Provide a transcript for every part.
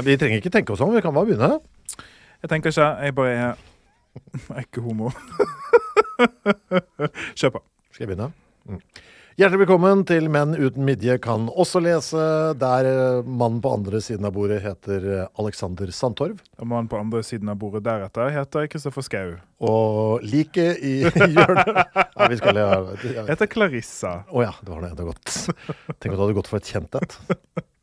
Vi trenger ikke tenke oss om, vi kan bare begynne. Jeg tenker ikke. Jeg bare er Jeg er ikke homo. Kjør på. Skal jeg begynne? Mm. Hjertelig velkommen til Menn uten midje kan også lese, der eh, mannen på andre siden av bordet heter eh, Alexander Sandtorv. Og mannen på andre siden av bordet deretter heter Kristoffer Schou. Og like i hjørnet ja, vi skal, ja, ja. Heter Clarissa. Å ja, det var det enda godt. Tenk at du hadde gått for et kjent et.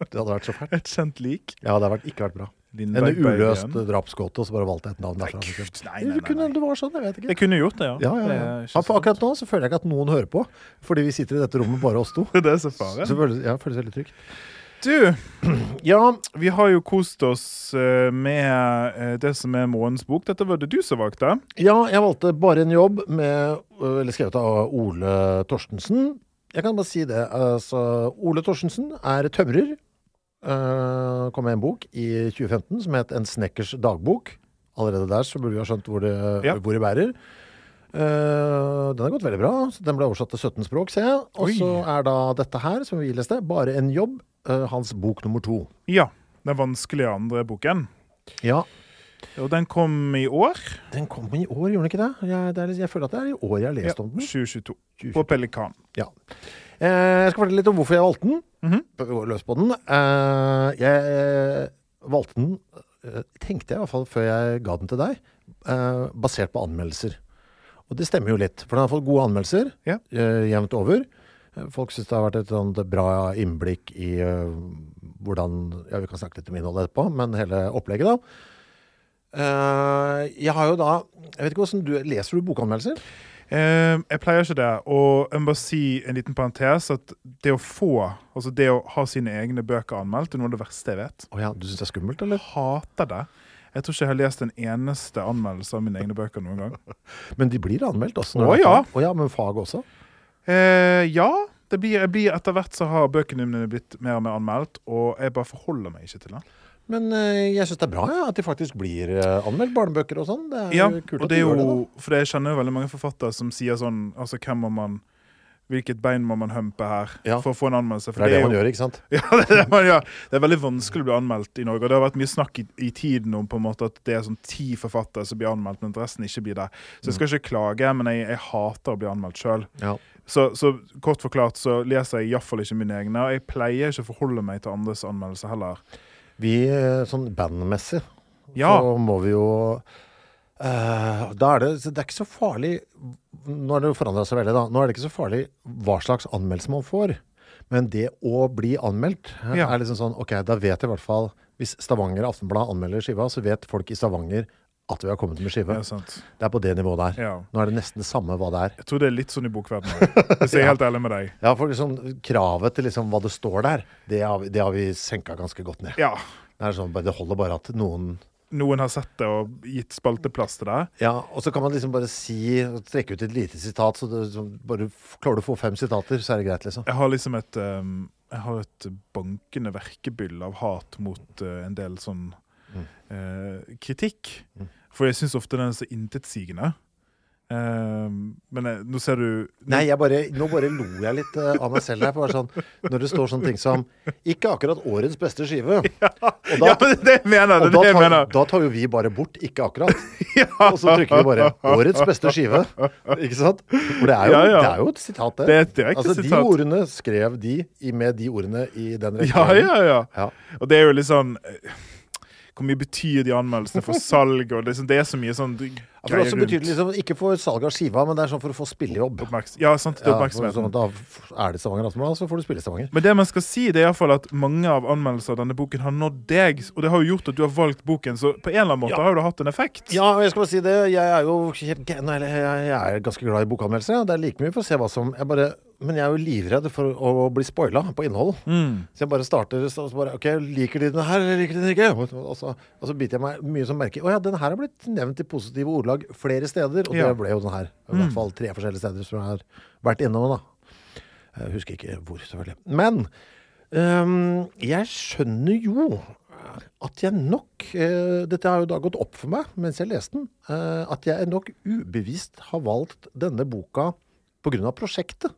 Det hadde vært så fælt. Et kjent lik. Ja, det hadde vært, ikke vært bra. En uløst drapsgåte, og så bare valgte jeg et navn derfra. Nei, gud, nei, Du nei, kunne, det var sånn, jeg vet ikke. Jeg kunne gjort det, ja. Ja, ja, ja. for akkurat nå så føler jeg ikke at noen hører på, fordi vi sitter i dette rommet bare oss to. Det er så fare. Så føles, ja, føles veldig trygt. Du, Ja, vi har jo kost oss eh, med eh, det som er Månens bok. Dette var det du som valgte. ja, jeg valgte bare en jobb med, øh, eller skrevet av Ole Torstensen. Jeg kan bare si det. Altså, Ole Torstensen er tømrer. Uh, kom med en bok i 2015 som het En snekkers dagbok. Allerede der så burde vi ha skjønt hvor det, Ja. hvor det bærer. Uh, den har gått veldig bra. så Den ble oversatt til 17 språk, ser jeg. Og så er da dette her, som vi leste, bare en jobb. uh, hans bok nummer to. Ja. Den vanskelige andre boken. Ja, Og den kom i år. den kom i år, gjorde den ikke det? Jeg, det er, jeg føler at det er i år jeg har Ja, lest om den. 2022. 2022. På Pelikan. Ja. Eh, jeg skal fortelle litt om hvorfor jeg valgte den. Mm -hmm. løs på den. Eh, jeg eh, valgte den, eh, tenkte jeg i hvert fall før jeg ga den til deg, eh, basert på anmeldelser. Og det stemmer jo litt, for den har fått gode anmeldelser Ja. eh, jevnt over. Folk syns det har vært et sånt bra innblikk i uh, hvordan Ja, vi kan snakke litt om innholdet etterpå, men hele opplegget, da. Eh, jeg har jo da Jeg vet ikke hvordan du Leser du bokanmeldelser? Eh, jeg pleier ikke det. Og jeg må bare si en liten parentes at det å få, altså det å ha sine egne bøker anmeldt, er noe av det verste jeg vet. Oh ja, du syns det er skummelt, eller? Hater det. Jeg tror ikke jeg har lest en eneste anmeldelse av mine egne bøker noen gang. Men de blir anmeldt også? Å, ja. Oh, ja, men fag også? Eh, ja, det blir, jeg blir etter hvert så har bøkene mine blitt mer og mer anmeldt, og jeg bare forholder meg ikke til det. Men eh, jeg syns det er bra ja, at de faktisk blir eh, anmeldt, barnebøker og sånn. Det er Ja, kult at det de gjør det. jo, for jeg kjenner jo veldig mange forfattere som sier sånn Altså, hvem må man Hvilket bein må man humpe her Ja. for å få en anmeldelse? For det er det man jo- gjør, ikke sant? Ja, det er det man gjør. Det er veldig vanskelig å bli anmeldt i Norge. Og det har vært mye snakk i, i tiden om på en måte at det er sånn ti forfattere som blir anmeldt, men resten ikke blir det. Så jeg skal ikke klage, men jeg, jeg hater å bli anmeldt sjøl. Ja. Så, så kort forklart så leser jeg iallfall ikke mine egne. Og jeg pleier ikke å forholde meg til andres anmeldelser heller. Vi, eh, sånn bandmessig, Ja. så må vi jo uh, Da er det Det er ikke så farlig Nå har det forandra seg veldig, da. Nå er det ikke så farlig hva slags anmeldelse man får. Men det å bli anmeldt eh, Ja. er liksom sånn OK, da vet jeg i hvert fall Hvis Stavanger Aftenblad anmelder skiva, så vet folk i Stavanger at vi har kommet med skive. Er. Det er på det nivået der. Ja. Nå er det nesten det samme hva det er. Jeg tror det er litt sånn i bokverdenen. Hvis jeg er helt ærlig med deg. Ja, for liksom, kravet til liksom hva det står der, det har, vi- det har vi senka ganske godt ned. Ja. Det, er sånn, det holder bare at noen Noen har sett det og gitt spalteplass til det. Ja, og så kan man liksom bare si Trekke ut et lite sitat, så det, så bare klarer du å få fem sitater, så er det greit, liksom. Jeg har liksom et um, Jeg har et bankende verkebyll av hat mot uh, en del sånn Mm. uh, kritikk. Mm. For jeg syns ofte den er så intetsigende. Eh, men jeg, nå ser du Nei, bare, nå bare lo jeg litt uh, av meg selv her. Sånn, når det står sånne ting som 'ikke akkurat årets beste skive'. Og da, Ja, men det mener jeg og Det da, tar, mener. da tar jo vi bare bort 'ikke akkurat'. Og så trykker vi bare 'årets beste skive'. Ikke sant? For det er jo, Ja, ja. Det er jo et sitat, det. Det et altså, sitat. De ordene skrev de med de ordene i den Ja, rekkefølgen. ja, ja. Ja. Og det er jo litt sånn eh, Hvor mye betyr de anmeldelsene for salg? Og det, det er så mye sånn Ja, for også betyr det liksom ikke for salg av skiva, men det er sånn for å få spillejobb. Oppmerks ja, sant. Det er Ja, sånn, da er det Stavanger Aftenblad, så får du spille Stavanger. Men det man skal si, det er iallfall at mange av anmeldelsene av denne boken har nådd deg. Og det har jo gjort at du har valgt boken, så på en eller annen måte Ja. har det hatt en effekt. Ja, og jeg skal bare si det. Jeg er jo jeg, jeg er ganske glad i bokanmeldelser. ja. Det er like mye for å se hva som jeg bare, Men jeg er jo livredd for å bli spoila på innhold. Mm. Så jeg bare starter så så bare OK, liker de den her, eller liker de den ikke? Og, så, og så biter jeg meg mye som merker Å ja, den her har blitt nevnt i positive ordlag flere steder. Og Ja. det ble jo den her. I hvert fall tre forskjellige steder som jeg har vært innom, da. Jeg husker ikke hvor, selvfølgelig. Men um, jeg skjønner jo at jeg nok eh, Dette har jo da gått opp for meg mens jeg leste den. eh, at jeg nok ubevisst har valgt denne boka pga. prosjektet.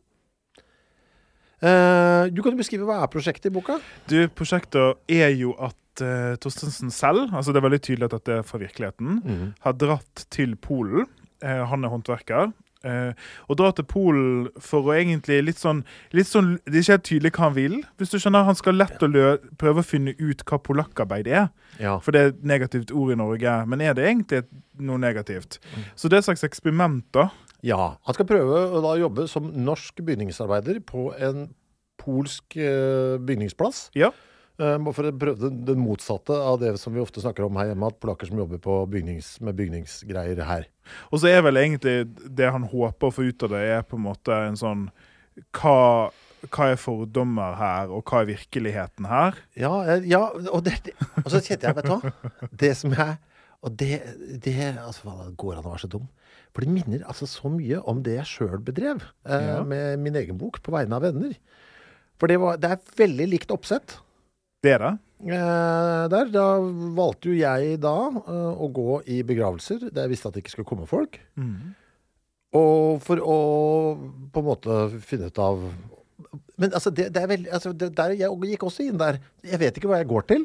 Eh, du kan jo beskrive hva er prosjektet i boka? Du, prosjektet er jo at uh, Torstensen selv, altså det er veldig tydelig at dette er fra virkeligheten, har dratt til Polen. Eh, han er håndverker. Eh, og drar til Polen for å egentlig litt sånn, litt sånn Det er ikke helt tydelig hva han vil. Hvis du skjønner, Han skal lett og lø prøve å finne ut hva polakkarbeid er. Ja. For det er et negativt ord i Norge. Men er det egentlig noe negativt? Så det er et slags eksperiment, da. ja. Han skal prøve å da jobbe som norsk bygningsarbeider på en polsk uh, bygningsplass. Ja. Eh, bare for å prøve den, den motsatte av det som vi ofte snakker om her hjemme, at polakker som jobber på bygnings, med bygningsgreier her. Og så er vel egentlig det han håper å få ut av det, er på en måte en sånn Hva, hva er fordommer her, og hva er virkeligheten her? Ja, eh, ja og, det, det, og så kjente jeg, vet du hva Det som jeg Og det, det altså, Går an å være så dum? For det minner altså så mye om det jeg sjøl bedrev eh, Ja. med min egen bok, 'På vegne av venner'. For det, var, det er veldig likt oppsett. Det er. Eh, der, da valgte jo jeg da eh, å gå i begravelser der jeg visste at det ikke skulle komme folk. Og for å på en måte finne ut av Men altså, det, det er veldig altså, det, der, Jeg gikk også inn der. Jeg vet ikke hva jeg går til.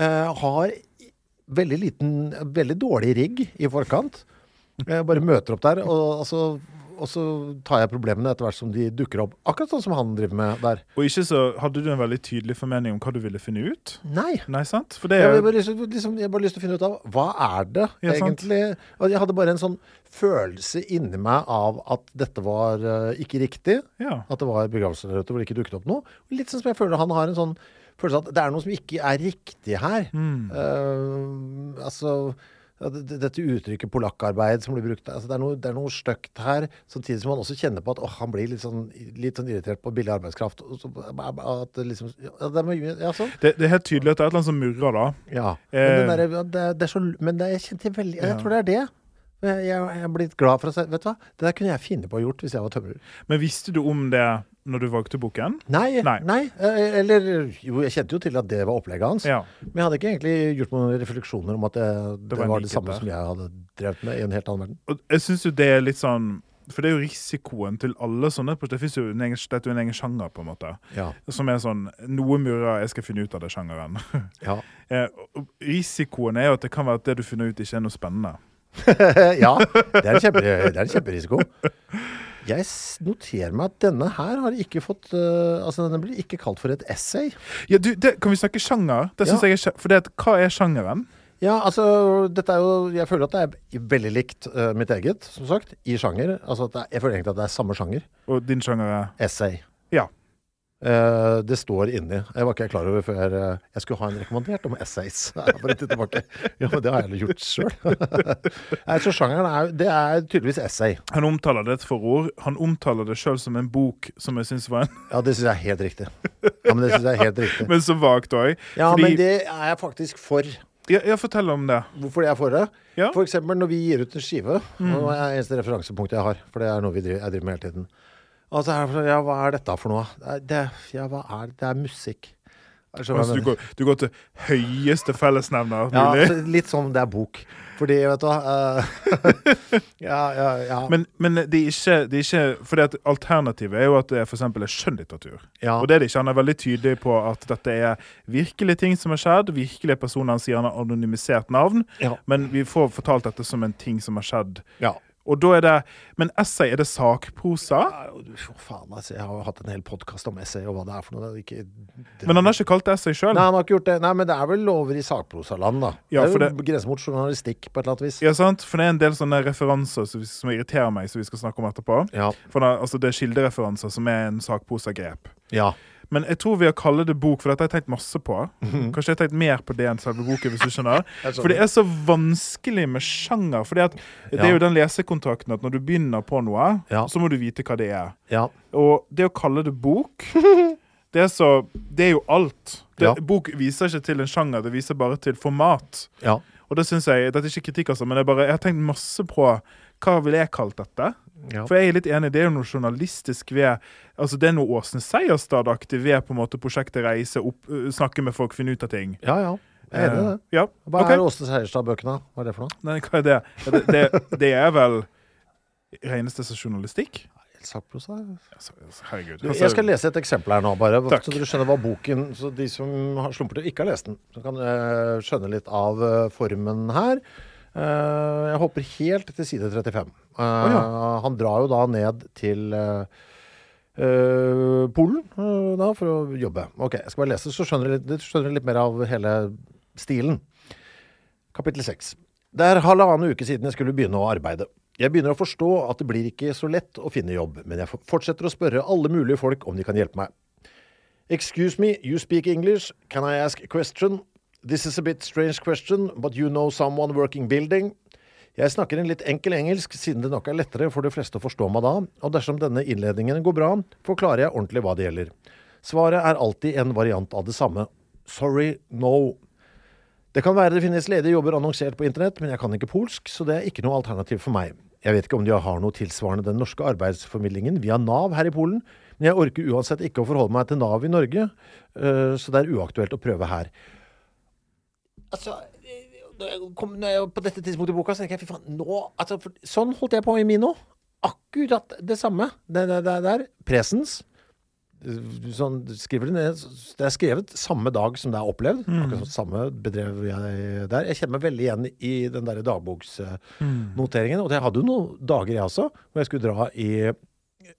Eh, har veldig liten Veldig dårlig rigg i forkant. Jeg bare møter opp der, og, og, så, og så tar jeg problemene etter hvert som de dukker opp. Akkurat sånn som han driver med der. Og ikke så hadde du en veldig tydelig formening om hva du ville finne ut? Nei. Nei, sant? For det Jeg er har bare, lyst liksom, jeg bare lyst til å finne ut av hva er det Ja, egentlig jeg hadde bare en sånn følelse inni meg av at dette var uh, ikke riktig. Ja. At det var begravelser der ute hvor det ikke dukket opp noe. Litt sånn som jeg føler han har en sånn følelse av at det er noe som ikke er riktig her. Mm. Uh, altså dette uttrykket polakkarbeid som blir brukt altså det, er noe, det er noe stygt her, samtidig som man også kjenner på at oh, han blir litt sånn, litt sånn irritert på billig arbeidskraft. Så, at det liksom, ja, det er mye, ja, sånn. Det, det er helt tydelig at det er et eller annet som murrer, da. Ja. Men, Eh. der, det, er- så, men det, jeg kjente veldig Jeg tror det er det. Jeg, er blitt glad for å si Vet du hva, det der kunne jeg finne på å gjort hvis jeg var tømrer. Men visste du om det når du valgte boken? Nei, Nei. nei. eh, Eller Jo, jeg kjente jo til at det var opplegget hans. Ja. Men jeg hadde ikke egentlig gjort noen refleksjoner om at det, det, var var det samme der. som jeg hadde drevet med i en helt annen verden. Og jeg syns jo det er litt sånn For det er jo risikoen til alle sånne Det finnes jo en egen, det er en egen sjanger, på en måte. Ja. Som er sånn Noe murrer, jeg skal finne ut av det sjangeren. Ja. Eh, risikoen er jo at det kan være at det du finner ut, ikke er noe spennende. ja, det er en, kjempe, det er en kjemperisiko. Jeg noterer meg at denne her har ikke fått uh, Altså, denne blir ikke kalt for et essay. Ja, du, det, Kan vi snakke sjanger? Det synes Ja. jeg er For det, hva er sjangeren? Ja, altså, dette er jo Jeg føler at det er veldig likt uh, mitt eget, som sagt, i sjanger. Altså, at det jeg føler egentlig at det er samme sjanger. Og din sjanger er Essay. Ja. Eh, det står inni. Jeg var ikke klar over før jeg, jeg skulle ha en rekommandert om essays. For tilbake. Ja, men det har jeg gjort sjøl. så sjangeren er, det er tydeligvis essay. Han omtaler det et forord. Han omtaler det sjøl som en bok som jeg syns var en Ja, det syns jeg er helt riktig. Ja, men det synes jeg er helt riktig. Men så vagt òg. Ja, men det er jeg faktisk for. ja, ja, fortell om det. Hvorfor jeg er for det? Ja. For eksempel når vi gir ut en skive. Mm. det er det eneste referansepunktet jeg har, for det er noe vi driver, jeg driver med hele tiden. Og så er det sånn, ja, hva er dette for noe? Det er, ja, hva er det? Det er musikk. Altså, du, går, du går til høyeste fellesnevner Ja, altså, litt som det er bok. Fordi, vet du eh, Ja, ja, ja. Men, men det er ikke, det er ikke Fordi at alternativet er jo at det for eksempel er skjønnlitteratur. ja. Og det er det ikke. Han er veldig tydelig på at dette er virkelige ting som har skjedd. Virkelige personer. Han sier han har anonymisert navn, Ja. men vi får fortalt dette som en ting som har skjedd. ja. Og da er det Men essay, er det sakprosa? Ja, du, for faen, altså, jeg har jo hatt en hel podkast om essay og hva det er for noe. Det er ikke, det, Men han har ikke kalt det essay sjøl. Nei, han har ikke gjort det. Nei, men det er vel lover i sakprosaland, da. Ja, det er jo det- grenser mot journalistikk på et eller annet vis. Ja, sant? For det er en del sånne referanser som, som irriterer meg, som vi skal snakke om etterpå. Ja. For det, altså, det er kildereferanser som er en sakprosagrep. ja. Men jeg tror vi har kalt det bok, for dette har jeg tenkt masse på Kanskje jeg har tenkt mer på det enn selve boken, hvis du skjønner. Mhm. For det er så vanskelig med sjanger. For det er jo den lesekontrakten at når du begynner på noe, så må du vite hva det er. Og det å kalle det bok det er, så, det er jo alt. Det, Ja. Bok viser ikke til en sjanger, det viser bare til format. ja. Og det synes jeg, Dette er ikke kritikk, altså, men jeg, bare, jeg har tenkt masse på hva ville jeg kalt dette. Ja. For jeg er litt enig, det er jo noe journalistisk ved Altså Det er noe Åsne Seierstad-aktig ved på en måte prosjektet Reise, opp, snakke med folk, finne ut av ting. ja, ja. Jeg er enig i det. Eh, Ja, Hva okay. er Åsne Seierstad-bøkene? Hva er det for noe? Nei, hva er det? Det, det, det er vel reneste som journalistikk? Sakprosa? Herregud. Du, Altså, jeg skal lese et eksempel her nå, bare, Takk. så dere skjønner hva boken Så de som har slumpet og ikke har lest den, så kan eh, skjønne litt av eh, formen her. Eh, jeg hopper helt til side 35. Eh, Han drar jo da ned til eh, Polen da, for å jobbe. Ok, jeg skal bare lese, så skjønner dere litt, litt mer av hele stilen. Kapittel 6. Det er halvannen uke siden jeg skulle begynne å arbeide. Jeg begynner å forstå at det blir ikke så lett å finne jobb, men jeg fortsetter å spørre alle mulige folk om de kan hjelpe meg. Excuse me, you speak English. Can I ask a question? This is a bit strange question, but you know someone working building. Jeg snakker en litt enkel engelsk, siden det nok er lettere for de fleste å forstå meg da, og dersom denne innledningen går bra, forklarer jeg ordentlig hva det gjelder. Svaret er alltid en variant av det samme. Sorry, no. Det kan være det finnes ledige jobber annonsert på internett, men jeg kan ikke polsk, så det er ikke noe alternativ for meg. Jeg vet ikke om de har noe tilsvarende den norske arbeidsformidlingen via Nav her i Polen, men jeg orker uansett ikke å forholde meg til Nav i Norge, øh, så det er uaktuelt å prøve her. Altså, når jeg kom, når jeg, på dette tidspunktet i boka, så tenker jeg fy faen, nå altså, for, Sånn holdt jeg på i min òg. Akkurat det samme. Det, det, det der. Presens. Sånn, skriver det ned. Det er skrevet samme dag som det er opplevd. Akkurat sånn samme bedrev jeg der. Jeg kjenner meg veldig igjen i den der dagboksnoteringen. Og jeg hadde jo noen dager, jeg også, hvor jeg skulle dra i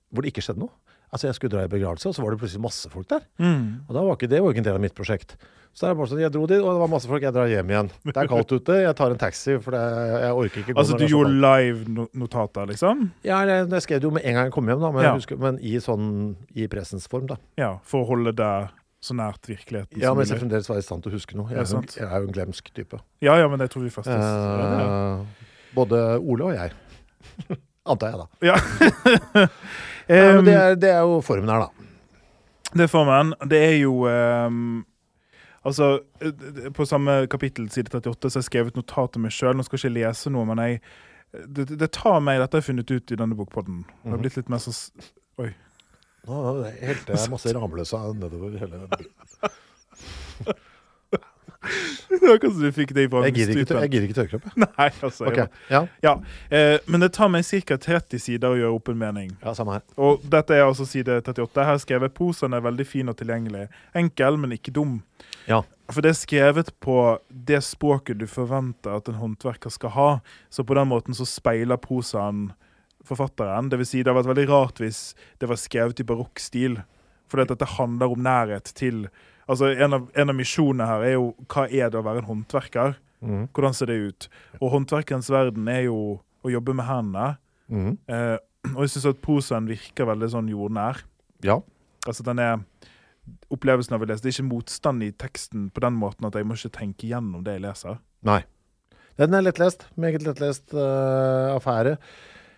Hvor det ikke skjedde noe. Altså Jeg skulle dra i begravelse, og så var det plutselig masse folk der. Mm. Og da var ikke det var ikke en del av mitt prosjekt. Så det bare sånn, jeg dro dit, og det var masse folk. Jeg drar hjem igjen. Det er kaldt ute. Jeg tar en taxi, for det, jeg orker ikke gå Altså, du gjorde live-notater, liksom? Ja, jeg, jeg skrev det jo med en gang jeg kom hjem, da, men, Ja. husker, men i sånn i pressens form, da. Ja, For å holde deg så nært virkeligheten Ja, som men jeg mulig. fremdeles være i stand til å huske noe. Jeg Ja, er, jeg er jo en glemsk type. Ja, ja, men det tror vi faktisk. Ja, Eh, både Ole og jeg. Antar jeg, da. ja. Nei, det, er, det er jo formen her, da. Det er formen. Det er jo um, Altså, eh, på samme kapittel, side 38, så har jeg skrevet notat til meg sjøl. Nå skal jeg ikke lese noe, men jeg det, det tar meg, dette har jeg funnet ut i denne bokpodden. Det Mhm. har blitt litt mer så Oi. Nå helte jeg masse Ramløsa nedover hele Jeg gidder ikke, jeg gidder ikke tørke opp. Nei, altså. okay. ja. Ja. Eh, men det tar meg ca. 30 sider å gjøre opp en mening. ja, samme her. Og dette er altså side 38. Her skrevet posen er veldig fin og tilgjengelig. Enkel, men ikke dum. Ja. For det er skrevet på det språket du forventer at en håndverker skal ha. Så på den måten så speiler prosaen forfatteren. Det vil si, det hadde vært veldig rart hvis det var skrevet i barokkstil. For dette handler om nærhet til Altså, en av, en av misjonene her er jo hva er det å være en håndverker? Mm. Hvordan ser det ut? Og håndverkerens verden er jo å jobbe med hendene. Mm. Eh, og jeg syns at prosaen virker veldig sånn jordnær. Ja. Altså den er Opplevelsen av å lese Det er ikke motstand i teksten på den måten at jeg må ikke tenke gjennom det jeg leser. Nei. Den er lettlest. Meget lettlest uh, affære.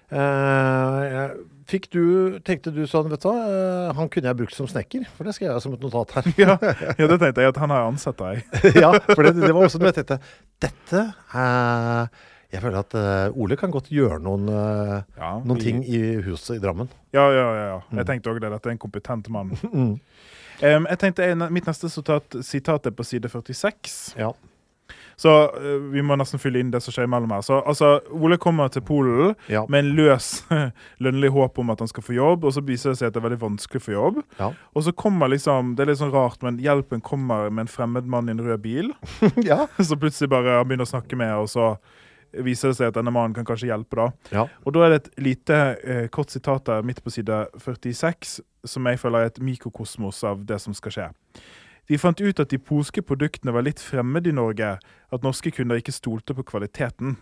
Eh, fikk du, tenkte du sånn, vet du hva, eh, han kunne jeg brukt som snekker, for det skrev jeg som et notat her. Ja, ja det tenkte jeg at han har ansett deg. ja, for det, det var også noe jeg tenkte, dette, eh, jeg føler at eh, Ole kan godt gjøre noen, eh, Ja, noen ting i huset i Drammen. Ja, ja, ja. ja. Jeg tenkte òg det. Dette er en kompetent mann. Em, jeg tenkte en, Mitt neste sitat, sitat er på side 46. Ja. Så eh, vi må nesten fylle inn det som skjer mellom her. Så altså, Ole kommer til Polen Ja. med en løs, lønnlig håp om at han skal få jobb, og så viser det seg at det er veldig vanskelig å få jobb. Ja. Og så kommer liksom, Det er litt sånn rart, men hjelpen kommer med en fremmed mann i en rød bil. ja. Så plutselig bare han begynner å snakke med, og så viser det seg at denne mannen kan kanskje hjelpe. da. Ja. Og da er det et lite eh, kort sitat der midt på side 46, som jeg føler er et mikrokosmos av det som skal skje. De fant ut at de polske produktene var litt fremmede i Norge, at norske kunder ikke stolte på kvaliteten.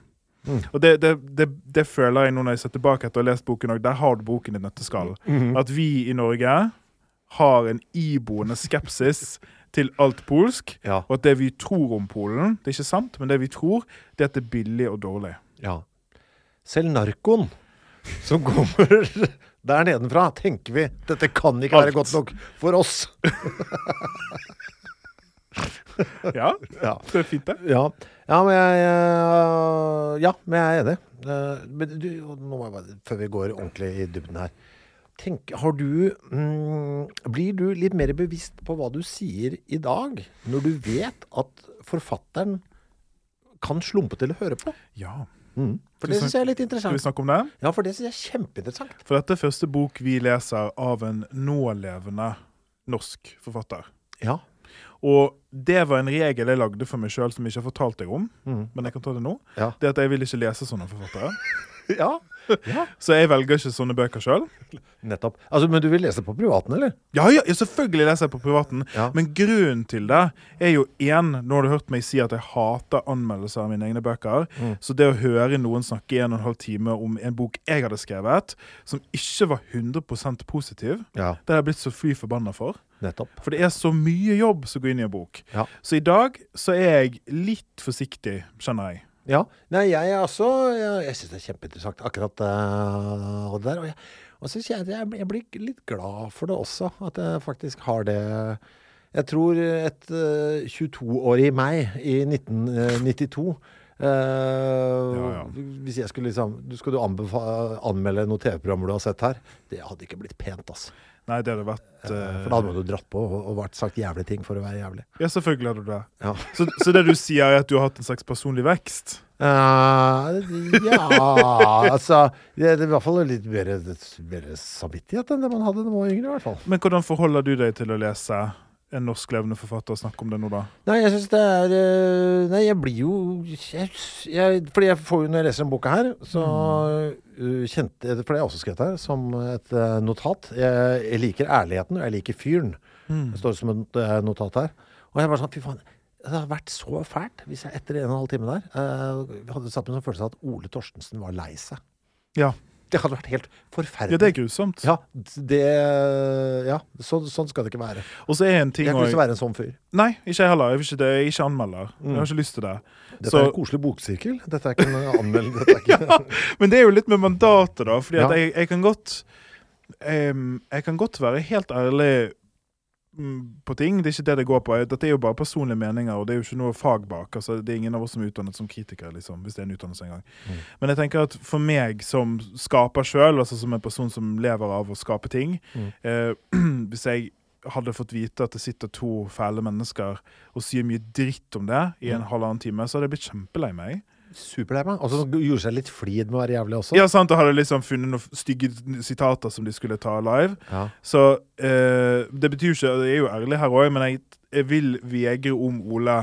Mm. Og det, det, det, det føler jeg nå når jeg ser tilbake etter å ha lest boken òg. Der har du boken i nøtteskall. Mm -hmm. At vi i Norge har en iboende skepsis til alt polsk. Ja. Og at det vi tror om Polen, det er ikke sant, men det vi tror, det er at det er billig og dårlig. ja. Selv narkoen som kommer der nedenfra, tenker vi dette kan ikke være godt nok for oss. Ja, Ja. det er fint, det. Ja, ja men jeg øh, Ja, men jeg er enig. Eh, Men du, nå må jeg bare, før vi går ordentlig i dybden her Tenk, har du mm, Blir du litt mer bevisst på hva du sier i dag, når du vet at forfatteren kan slumpe til å høre på? Ja. Mm. For det syns jeg er litt interessant. Skal vi snakke om det? Ja, for det syns jeg er kjempeinteressant. For dette er første bok vi leser av en nålevende norsk forfatter. Ja. Og det var en regel jeg lagde for meg sjøl som jeg ikke har fortalt deg om. Mm. Men jeg kan ta det nå. Ja. Det at jeg vil ikke lese sånne forfattere. ja. ja. Så jeg velger ikke sånne bøker sjøl. Nettopp. Altså, men du vil lese på privaten, eller? Ja, ja, selvfølgelig leser jeg på privaten. Ja. Men grunnen til det er jo én Nå har du hørt meg si at jeg hater anmeldelser av mine egne bøker. Mm. Så det å høre noen snakke i en og en halv time om en bok jeg hadde skrevet, som ikke var 100% positiv, Ja. det har jeg blitt så fly forbanna for. Nettopp. For det er så mye jobb som går inn i en bok. Så i dag så er jeg litt forsiktig, skjønner jeg. Ja. Nei, jeg også Jeg, jeg syns det er kjempeinteressant, akkurat uh, det der. Og, jeg, og så kjenner jeg, jeg blir- litt glad for det også, at jeg faktisk har det Jeg tror et uh, 22-årig meg i 1992 uh, Ja, ja. Hvis jeg skulle liksom Skal du anbefale, anmelde noen TV-programmer du har sett her? Det hadde ikke blitt pent, altså. Nei, det hadde vært For eh, da hadde jo dratt på og, og vært sagt jævlige ting for å være jævlig. Ja, selvfølgelig hadde du det. Ja. Så, så det du sier, er at du har hatt en slags personlig vekst? Uh, ja Altså det, det er i hvert fall litt mer, mer samvittighet enn det man hadde da man var yngre, i hvert fall. Men hvordan forholder du deg til å lese en norsk levende forfatter å snakke om det nå, da? Nei, jeg syns det er eh, Nei, jeg blir jo jeg, jeg, Fordi jeg får jo når jeg leser denne boka her, så uh, kjente For det har jeg også skrevet her, som et eh, notat. Jeg, jeg liker ærligheten, og jeg liker fyren. Det står som et eh, notat her. Og jeg var sånn, fy faen. Det hadde vært så fælt hvis jeg etter en og en halv time der uh, hadde satt meg en følelse av at Ole Torstensen var lei seg. Ja. Det hadde vært helt forferdelig. ja, det er grusomt. Ja, det Ja, så, sånn skal det ikke være. Og så er en ting Jeg har ikke lyst til å være en sånn fyr. Nei, ikke jeg heller. Jeg, vil ikke det. jeg er ikke anmelder. Jeg har ikke lyst til det. Dette Så- er en koselig boksirkel. Dette er ikke en anmeldelse. Ikke... ja, Men det er jo litt med mandatet, da. Fordi at Ja. jeg, jeg kan godt um, Jeg kan godt være helt ærlig mm, på ting. Det er ikke det det går på. Dette er jo bare personlige meninger, og det er jo ikke noe fag bak. Altså, det er ingen av oss som er utdannet som kritikere, liksom, hvis det er en utdannelse engang. Mm. Men jeg tenker at for meg som skaper sjøl, altså som en person som lever av å skape ting Mm. eh, Hvis jeg hadde fått vite at det sitter to fæle mennesker og sier mye dritt om det i en Mm. halvannen time, så hadde jeg blitt kjempelei meg. Superlei meg. Og så gjorde seg litt flid med å være jævlig også. Ja, sant, og hadde liksom funnet noen stygge sitater som de skulle ta live. Ja. Så eh, det betyr jo ikke Jeg er jo ærlig her òg, men jeg, jeg vil vegre om Ole,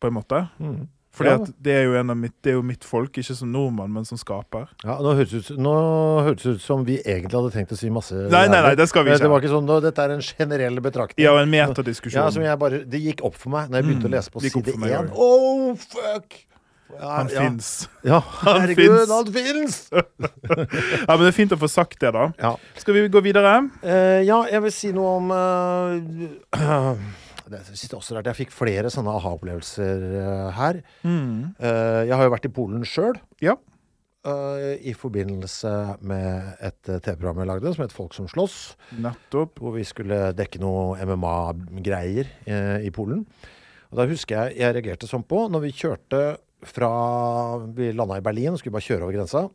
på en måte. Mm. Fordi Ja. at det er, jo en av mitt, det er jo mitt folk, ikke som nordmann, men som skaper. Ja, nå høres det ut, ut som vi egentlig hadde tenkt å si masse Nei, nei, nei, det skal vi ikke. Det var ikke. sånn, nå, Dette er en generell betraktning. Ja, en metadiskusjon. Ja, som jeg bare, Det gikk opp for meg når jeg begynte Mm, å lese på side én. Oh, fuck! Ja, Han ja. fins. Ja, Han herregud, han fins! Ja, men det er fint å få sagt det, da. Ja. Skal vi gå videre? Uh, ja, jeg vil si noe om uh, Det synes jeg også rart. Jeg fikk flere sånne aha-opplevelser uh, her. Eh, jeg har jo vært i Polen sjøl. Ja. I forbindelse med et TV-program jeg lagde som het Folk som slåss. Nettopp. Hvor vi skulle dekke noe MMA-greier i Polen. Og da husker jeg jeg reagerte sånn på når vi kjørte fra Vi landa i Berlin og skulle bare kjøre over grensa.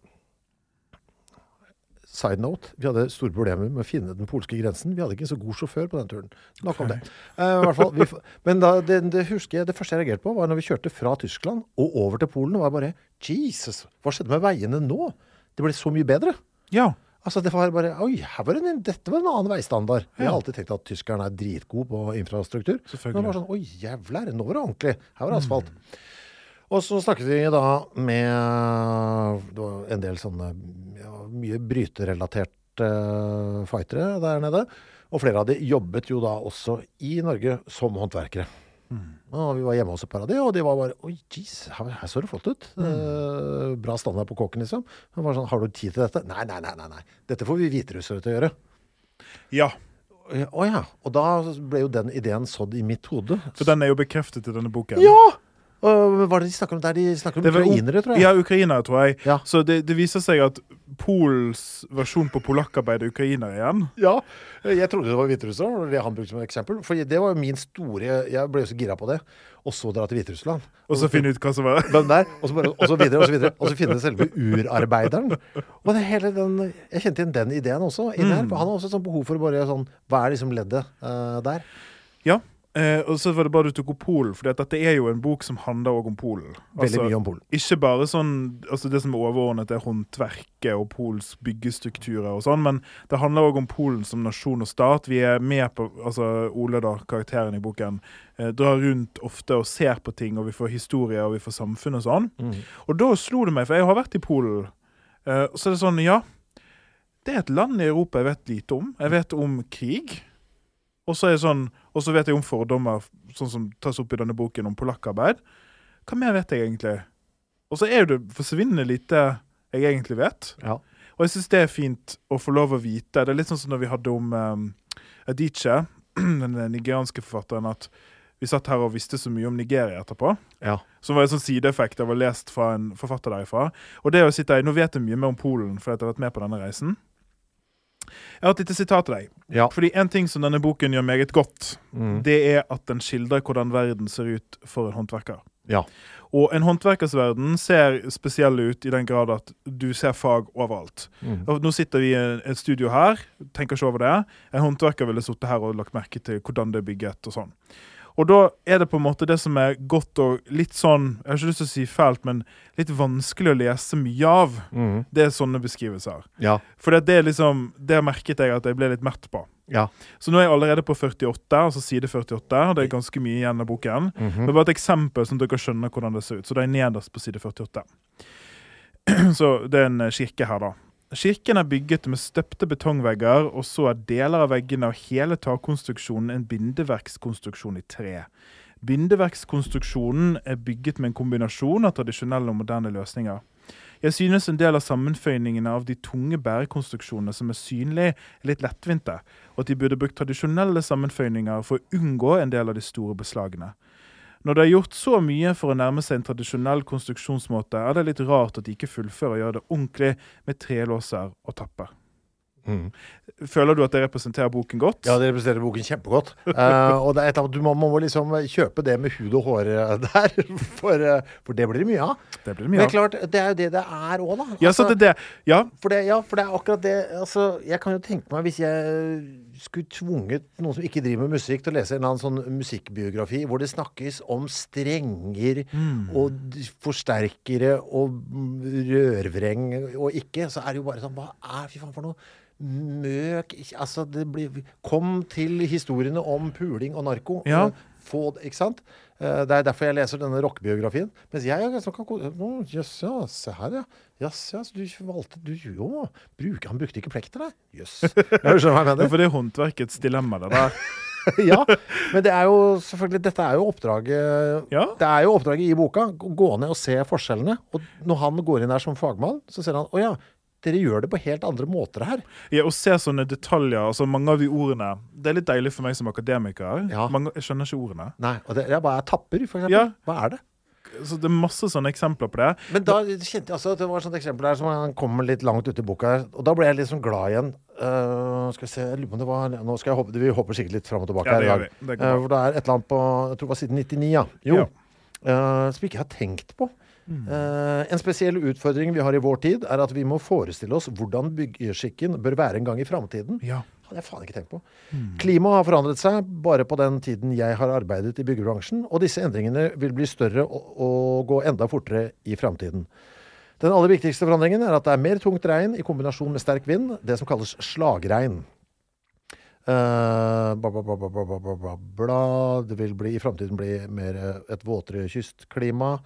side note, vi hadde store problemer med å finne den polske grensen. Vi hadde ikke en så god sjåfør på den turen. Nok om det. Uh, hvert fall, vi, men da, det, det husker jeg, det første jeg reagerte på, var når vi kjørte fra Tyskland og over til Polen. var bare Jesus, hva skjedde med veiene nå? Det ble så mye bedre. Ja. Altså det var bare, Oi, her var det en, dette var en annen veistandard. Vi har alltid tenkt at tyskerne er dritgode på infrastruktur. Men det var sånn, Oi, jævler, nå var det ordentlig. Her var det asfalt. Og så snakket vi da med en del sånne ja, mye bryterelaterte uh, fightere der nede. Og flere av de jobbet jo da også i Norge som håndverkere. Og vi var hjemme hos et par av de, og de var bare Oi, jeez, her, her så det flott ut. Eh, bra standard på kåken, liksom. Han var sånn, Har du tid til dette? Nei, nei, nei. nei, nei. Dette får vi hviterussere til å gjøre. ja. Å ja. Og da ble jo den ideen sådd i mitt hode. For den er jo bekreftet i denne boken. Ja! Og hva er det de snakker om der? De snakker om var ukrainere, tror jeg. Ja, ukrainere, tror jeg. Ja. Så det, det viser seg at Pols versjon på polakkarbeid er ukrainere igjen. Ja, jeg trodde det var Hviterussland, det han brukte som eksempel. For det var jo min store Jeg ble jo så gira på det. Og så dra til Hviterussland. Og så finne ut hva som var Hvem der? Og så, bare, og så videre, og så videre. Og så finne selve urarbeideren. Og det hele den Jeg kjente igjen den ideen også. Mm. her, for han har også et sånt behov for å bare sånn Hva er liksom leddet uh, der? Ja. Eh, og så var det bare du tok opp Polen, for dette er jo en bok som handler også om Polen. Veldig mye om Polen. Ikke bare sånn altså Det som er overordnet, er håndverket og Pols byggestrukturer og sånn, men det handler òg om Polen som nasjon og stat. Vi er med på altså Ole, da, karakteren i boken, eh, drar rundt ofte og ser på ting, og vi får historier, og vi får samfunn og sånn. Og da slo det meg, for jeg har vært i Polen, eh, og så er det sånn, ja Det er et land i Europa jeg vet lite om. Jeg vet om krig. Og så er det sånn, og så vet jeg om fordommer, sånn som tas opp i denne boken om polakkarbeid. Hva mer vet jeg egentlig? Og så er det forsvinnende lite jeg egentlig vet. Ja. Og jeg syns det er fint å få lov å vite. Det er litt sånn som når vi hadde om um, Adiche, den nigerianske forfatteren, at vi satt her og visste så mye om Nigeria etterpå. Ja. Som var en sånn sideeffekt av å ha lest fra en forfatter derifra. Og det å sitte her, Nå vet jeg mye mer om Polen fordi jeg har vært med på denne reisen. Jeg har et lite sitat til deg. Ja. Fordi En ting som denne boken gjør meget godt, Mm. det er at den skildrer hvordan verden ser ut for en håndverker. Ja. Og en håndverkers verden ser spesiell ut i den grad at du ser fag overalt. Mm. Nå sitter vi i et studio her, tenker ikke over det. En håndverker ville sittet her og lagt merke til hvordan det er bygget og sånn. Og da er det på en måte det som er godt og litt sånn, jeg har ikke lyst til å si fælt, men litt vanskelig å lese mye av. Mm. Det er sånne beskrivelser. Ja. For det er liksom, det merket jeg at jeg ble litt mett på. Ja. Så nå er jeg allerede på 48, altså side 48. og Det er ganske mye igjen av boken. Mhm. Det er bare et eksempel, sånn at dere skjønner hvordan det ser ut. Så det er nederst på side 48. Så det er en eh, kirke her, da. Kirken er bygget med støpte betongvegger, og så er deler av veggene og hele takkonstruksjonen en bindeverkskonstruksjon i tre. Bindeverkskonstruksjonen er bygget med en kombinasjon av tradisjonelle og moderne løsninger. Jeg synes en del av sammenføyningene av de tunge bærekonstruksjonene som er synlige, er litt lettvinte, og at de burde brukt tradisjonelle sammenføyninger for å unngå en del av de store beslagene. Når det er gjort så mye for å nærme seg en tradisjonell konstruksjonsmåte, er det litt rart at de ikke fullfører og gjør det ordentlig med trelåser og tapper. Mm. Føler du at det representerer boken godt? Ja, det representerer boken kjempegodt. Uh, og det er et eller du må, må liksom kjøpe det med hud og hår eh, der, for, eh, for det blir det mye av. Det blir det mye av. Men klart, det er jo det det er òg, da. Ja, så Altså, det er det. Ja, for det, ja, for det er akkurat det altså, Jeg kan jo tenke meg hvis jeg skulle tvunget noen som ikke driver med musikk, til å lese en eller annen sånn musikkbiografi hvor det snakkes om strenger Mm. og forsterkere og rørvreng og ikke, så er det jo bare sånn Hva er fy faen for noe møk Altså, det blir Kom til historiene om puling og narko. Ja. Få ikke sant? Eh, Det er derfor jeg leser denne rockebiografien. Mens jeg er sånn kan Jøss, ja. Se her, ja. Jøss, ja. Så du valgte Du jo, bruk, Han brukte ikke plekter, nei. Jøss. Jeg skjønner hva jeg Ja, for det er håndverkets dilemma, det der. ja, men det er jo selvfølgelig Dette er jo oppdraget Ja. Det er jo oppdraget i boka. Gå ned og se forskjellene. Og når han går inn der som fagmann, så ser han å ja, dere gjør det på helt andre måter her. Ja, Å se sånne detaljer, altså mange av de ordene Det er litt deilig for meg som akademiker. Ja. Mange, jeg skjønner ikke ordene. Nei, og det, er bare tapper, for eksempel. Ja. Hva er det? Så Det er masse sånne eksempler på det. Men da kjente jeg altså at det var et sånt eksempel der som han kommer litt langt ute i boka her. Og da ble jeg sånn glad igjen. Uh, skal vi se, jeg lurer på om det var Nå skal jeg hoppe, vi hopper sikkert litt fram og tilbake Ja, her i dag. Det uh, hvor det er et eller annet på Jeg tror det var siden 99, ja. Jo. Ja. Uh, som jeg ikke har tenkt på. Mm. Eh, en spesiell utfordring vi har i vår tid, er at vi må forestille oss hvordan byggeskikken bør være en gang i framtiden. Ja. Hadde jeg faen ikke tenkt på. Mm. Klimaet har forandret seg bare på den tiden jeg har arbeidet i byggebransjen, og disse endringene vil bli større og, og gå enda fortere i framtiden. Den aller viktigste forandringen er at det er mer tungt regn i kombinasjon med sterk vind, det som kalles slagregn. Uh, bla, bla, bla, det vil bli, i framtiden bli mer eh, et våtere kystklima.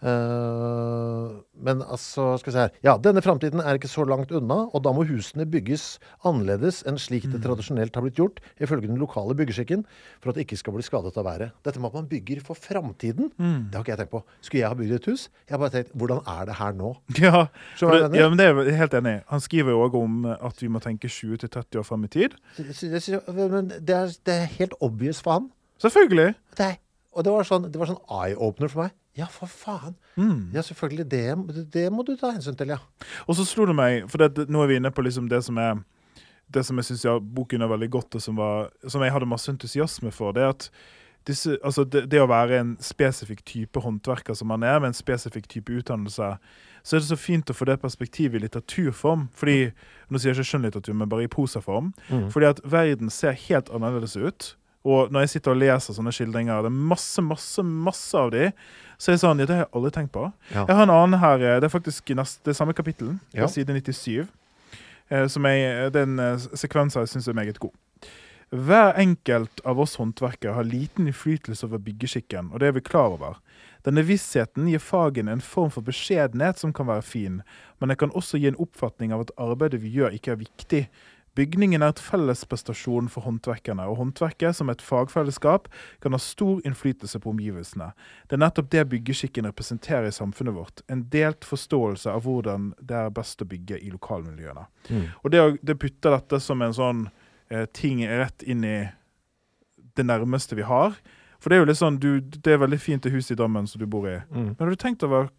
Eh, men altså, skal vi se her Ja, denne framtiden er ikke så langt unna, og da må husene bygges annerledes enn slik det tradisjonelt har blitt gjort, ifølge den lokale byggeskikken, for at det ikke skal bli skadet av været. Dette med at man bygger for framtiden, det har ikke jeg tenkt på. Skulle jeg ha bygd et hus? Jeg har bare tenkt, hvordan er det her nå? Ja, det, ja, men det er jeg helt enig i. Han skriver jo òg om at vi må tenke 20-30 år fram i tid. Det, det er, det er helt obvious for han. Selvfølgelig. Det er, og det var sånn, det var sånn eye-opener for meg. Ja, for faen. Ja, selvfølgelig. Det, det må du ta hensyn til, ja. Og så slo det meg, for det, nå er vi inne på liksom det som er det som jeg syns ja, boken er veldig godt, og som, var, som jeg hadde masse entusiasme for, det er at disse, altså det, det å være en spesifikk type håndverker som man er, med en spesifikk type utdannelse, så er det så fint å få det perspektivet i litteraturform. Fordi, Nå sier jeg ikke skjønnlitteratur, men bare i prosaform. Fordi at verden ser helt annerledes ut. Og når jeg sitter og leser sånne skildringer, det er masse, masse, masse av de, så er det sånn Ja, det har jeg aldri tenkt på. Ja. Jeg har en annen her, eh, det er faktisk neste, det samme kapittel, Ja. side 97. eh, Som jeg, den eh, sekvensen jeg syns er meget god. Hver enkelt av oss håndverkere har liten innflytelse over byggeskikken, og det er vi klar over. Denne vissheten gir fagene en form for beskjedenhet som kan være fin, men det kan også gi en oppfatning av at arbeidet vi gjør, ikke er viktig. Bygningen er et fellesprestasjon for håndverkerne, og håndverket som et fagfellesskap kan ha stor innflytelse på omgivelsene. Det er nettopp det byggeskikken representerer i samfunnet vårt. En delt forståelse av hvordan det er best å bygge i lokalmiljøene. Og det, det putter dette som en sånn eh, ting rett inn i det nærmeste vi har. For det er jo litt sånn, du, det er veldig fint det huset i Drammen som du bor i. Mm. Men har du tenkt over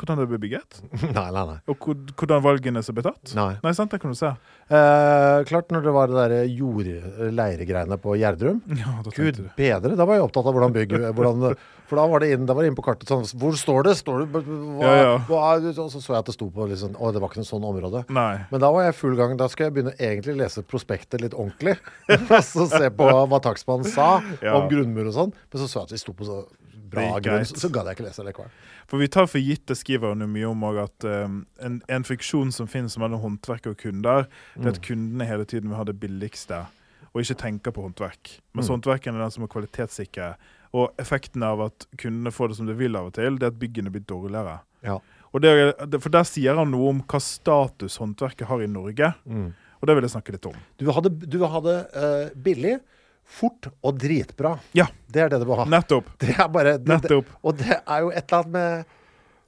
hvordan det ble bygget? nei, nei, nei. Og hvordan valgene som ble tatt? nei. Nei, sant, det kan du se. Eh, klart når det var det der jordleiregreiene på Gjerdrum. Ja, Gud bedre, da var jeg opptatt av hvordan bygge hvordan, For da var det inn, var det inn på kartet sånn Hvor står det? Står det hva, Ja, ja. Hva, og så så jeg at det sto på liksom Å, det var ikke noe sånn område. Nei. Men da var jeg full gang. Da skal jeg begynne egentlig lese prospektet litt ordentlig. Og så se på hva takstmannen sa Ja. om grunnmur og sånn. Men så så jeg at vi sto på så bra grunn, så, så gadd jeg ikke lese det likevel. For vi tar for gitt, det skriver hun mye om òg, at um, en, en friksjon som finnes mellom håndverk og kunder, det er at kundene hele tiden vil ha det billigste, og ikke tenker på håndverk. Mens håndverken er den som må kvalitetssikre. Og effekten av at kundene får det som de vil av og til, det er at byggene blir dårligere. Ja. Det- for der sier han noe om hva status håndverket har i Norge. Og det vil jeg snakke litt om. Du vil ha det, du vil ha det eh, billig, fort og dritbra. Ja, Det er det du må ha. nettopp. Det er bare det, det, Nettopp. Og det er jo et eller annet med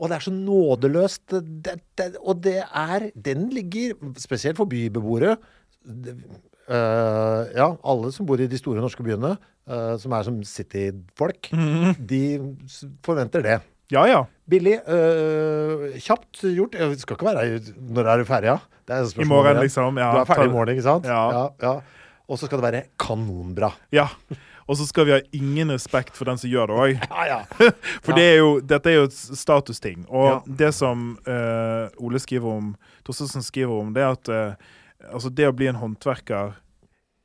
Og det er så nådeløst. Det, det, og det er Den ligger spesielt for bybeboere. Det, øh, ja, alle som bor i de store norske byene, øh, som er som city-folk, -hmm. de forventer det. Ja, ja. Billig, øh, kjapt gjort. Jeg skal ikke være Når er du ferdig, ja? Det er I morgen, liksom. Ja, du er ferdig i morgen, ikke sant? Ja. ja, ja. Og så skal det være kanonbra. Ja. Og så skal vi ha ingen respekt for den som gjør det òg. Ja, ja. For det er jo, dette er jo et statusting. Og det som uh, Ole skriver om, Torstensen skriver om, det er at uh, altså det å bli en håndverker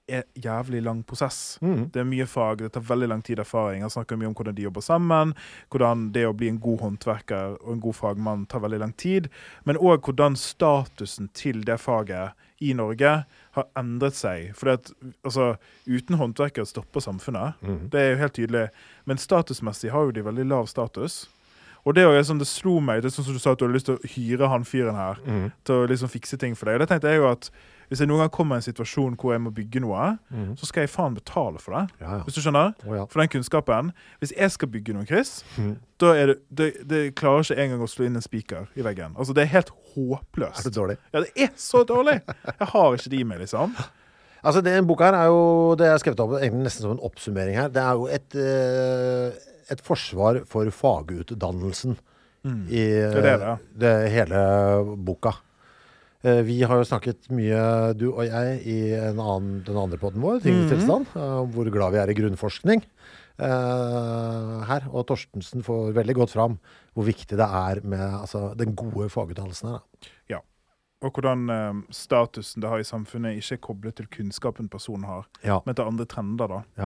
er jævlig lang prosess. Mm. Det er mye fag, det tar veldig lang tid erfaring. Han snakker mye om hvordan de jobber sammen, hvordan det å bli en god håndverker og en god fagmann tar veldig lang tid, men òg hvordan statusen til det faget i Norge har endret seg. For at, altså, uten håndverkere stopper samfunnet. Det er jo helt tydelig. Men statusmessig har jo de veldig lav status. Og det, er sånn, det slo meg, det er sånn som du sa at du hadde lyst til å hyre han fyren her til å liksom fikse ting for deg. Og det tenkte jeg jo at hvis jeg noen gang kommer i en situasjon hvor jeg må bygge noe, så skal jeg faen betale for det. Ja, ja. Hvis du skjønner? Oh. For den kunnskapen. Hvis jeg skal bygge noe, Chris, da er det, det, det klarer ikke engang å slå inn en spiker i veggen. Altså, det er helt håpløst. Er det dårlig? Ja, det er så dårlig! Jeg har ikke det i meg, liksom. Altså, den boka her er jo Det er skrevet opp nesten som en oppsummering her. Det er jo et, eh, et forsvar for fagutdannelsen i Mm. Det er det, ja. det hele boka. Eh, Vi har jo snakket mye, du og jeg, i en annen, den andre podden vår, Mhm. tilstand, eh, om hvor glad vi er i grunnforskning. uh, her. Og Torstensen får veldig godt fram hvor viktig det er med altså, den gode fagutdannelsen her. Da. Ja. Og hvordan uh, statusen det har i samfunnet, ikke er koblet til kunnskapen personen har, Ja. men til andre trender. da.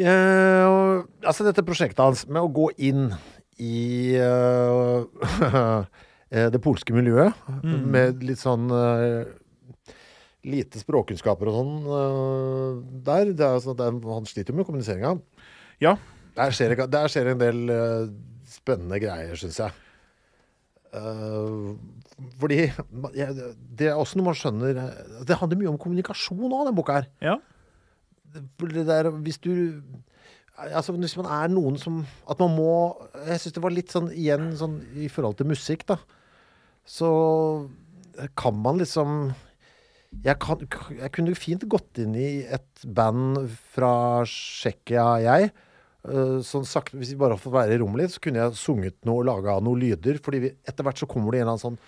Og- altså dette prosjektet hans med å gå inn i eh, det polske miljøet med litt sånn uh, lite språkkunnskaper og sånn der. Det er, sånn er, han sliter jo med kommuniseringa. Ja. Der skjer, der skjer en del spennende greier, syns jeg. Fordi ja, Det er også noe man skjønner Det handler mye om kommunikasjon òg, den boka her. Ja. Der, hvis du Altså Hvis man er noen som At man må Jeg syns det var litt sånn igjen sånn i forhold til musikk, da. Så kan man liksom jeg, kan, jeg kunne fint gått inn i et band fra Tsjekkia, jeg. Eh, sånn sakte, Hvis vi bare får være i rommet litt, så kunne jeg sunget noe og laga noen lyder. fordi etter hvert så kommer det en eller annen sånn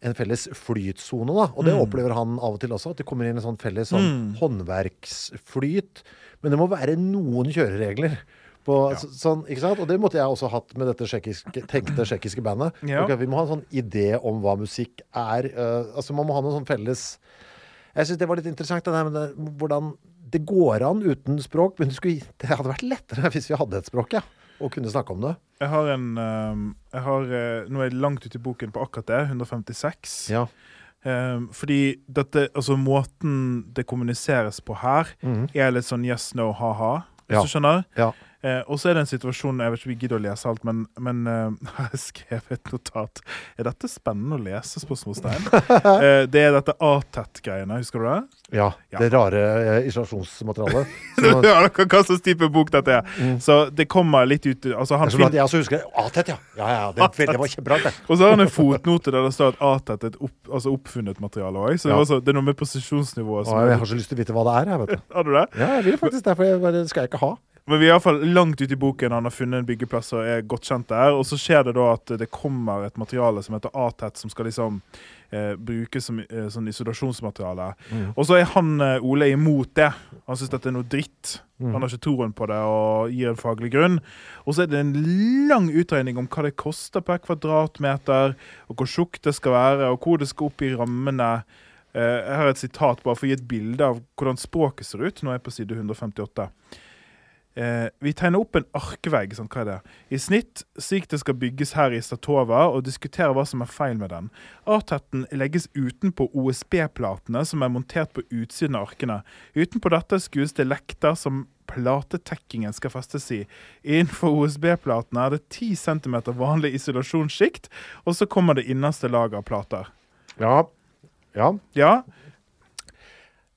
en felles flytsone, da. Og det opplever han av og til også, at det kommer inn en sånn felles sånn håndverksflyt. Men det må være noen kjøreregler. På, så, sånn, ikke sant? Og det måtte jeg også hatt med dette tjekkiske, tenkte tsjekkiske bandet. Ja. Okay, vi må ha en sånn idé om hva musikk er. Uh, altså Man må ha noe sånn felles Jeg syns det var litt interessant, det der med det, hvordan det går an uten språk. Men det, skulle, det hadde vært lettere hvis vi hadde et språk, ja. Og kunne snakke om det. Jeg har en ehm, jeg har, eh, Nå er jeg langt ute i boken på akkurat det. 156. Ja. Ehm, fordi dette, altså måten det kommuniseres på her, er litt sånn yes, no, ha-ha. Hvis Ja. du skjønner? Ja. Eh, og så er det en situasjon Jeg vet ikke om vi gidder å lese alt, men, men eh, jeg har skrevet et notat. Er dette spennende å lese? spørsmålstegn? eh, det er dette ATET-greiene. Husker du det? ja. Ja. Det rare eh, isolasjonsmaterialet. Som- ja, hva slags type bok dette er. Så det kommer litt ut altså han Det jeg også husker. Atet, ja. Ja, ja, det, det var kjempebra. det. Og så har han en fotnote der det står at ATET er et opp, altså oppfunnet materiale òg. Så det, Ja. så, det er noe med posisjonsnivået Å, som jeg har så lyst til å vite hva det er. Jeg, vet du. Har du det? Ja, jeg vil faktisk det, for jeg skal jeg ikke ha. Men vi er iallfall langt ute i boken. Han har funnet en byggeplass og er godt kjent der. Og så skjer det da at det kommer et materiale som heter ATET, som skal liksom eh, brukes som eh, sånn isolasjonsmateriale. Og så er han eh, Ole imot det. Han syns dette er noe dritt. Han har ikke troen på det og gir en faglig grunn. Og så er det en lang utregning om hva det koster per kvadratmeter, og hvor tjukt det skal være, og hvor det skal opp i rammene. Eh, jeg har et sitat bare for å gi et bilde av hvordan språket ser ut. Nå er jeg på side 158. Eh, vi tegner opp en arkvegg Sånn, hva er det? i snitt, slik det skal bygges her i Statova, og diskuterer hva som er feil med den. A-tetten legges utenpå OSB-platene som er montert på utsiden av arkene. Utenpå dette skues det lekter som platetekkingen skal festes i. Innenfor OSB-platene er det 10 cm vanlig isolasjonssjikt, og så kommer det innerste laget av plater. Ja, Ja, Ja.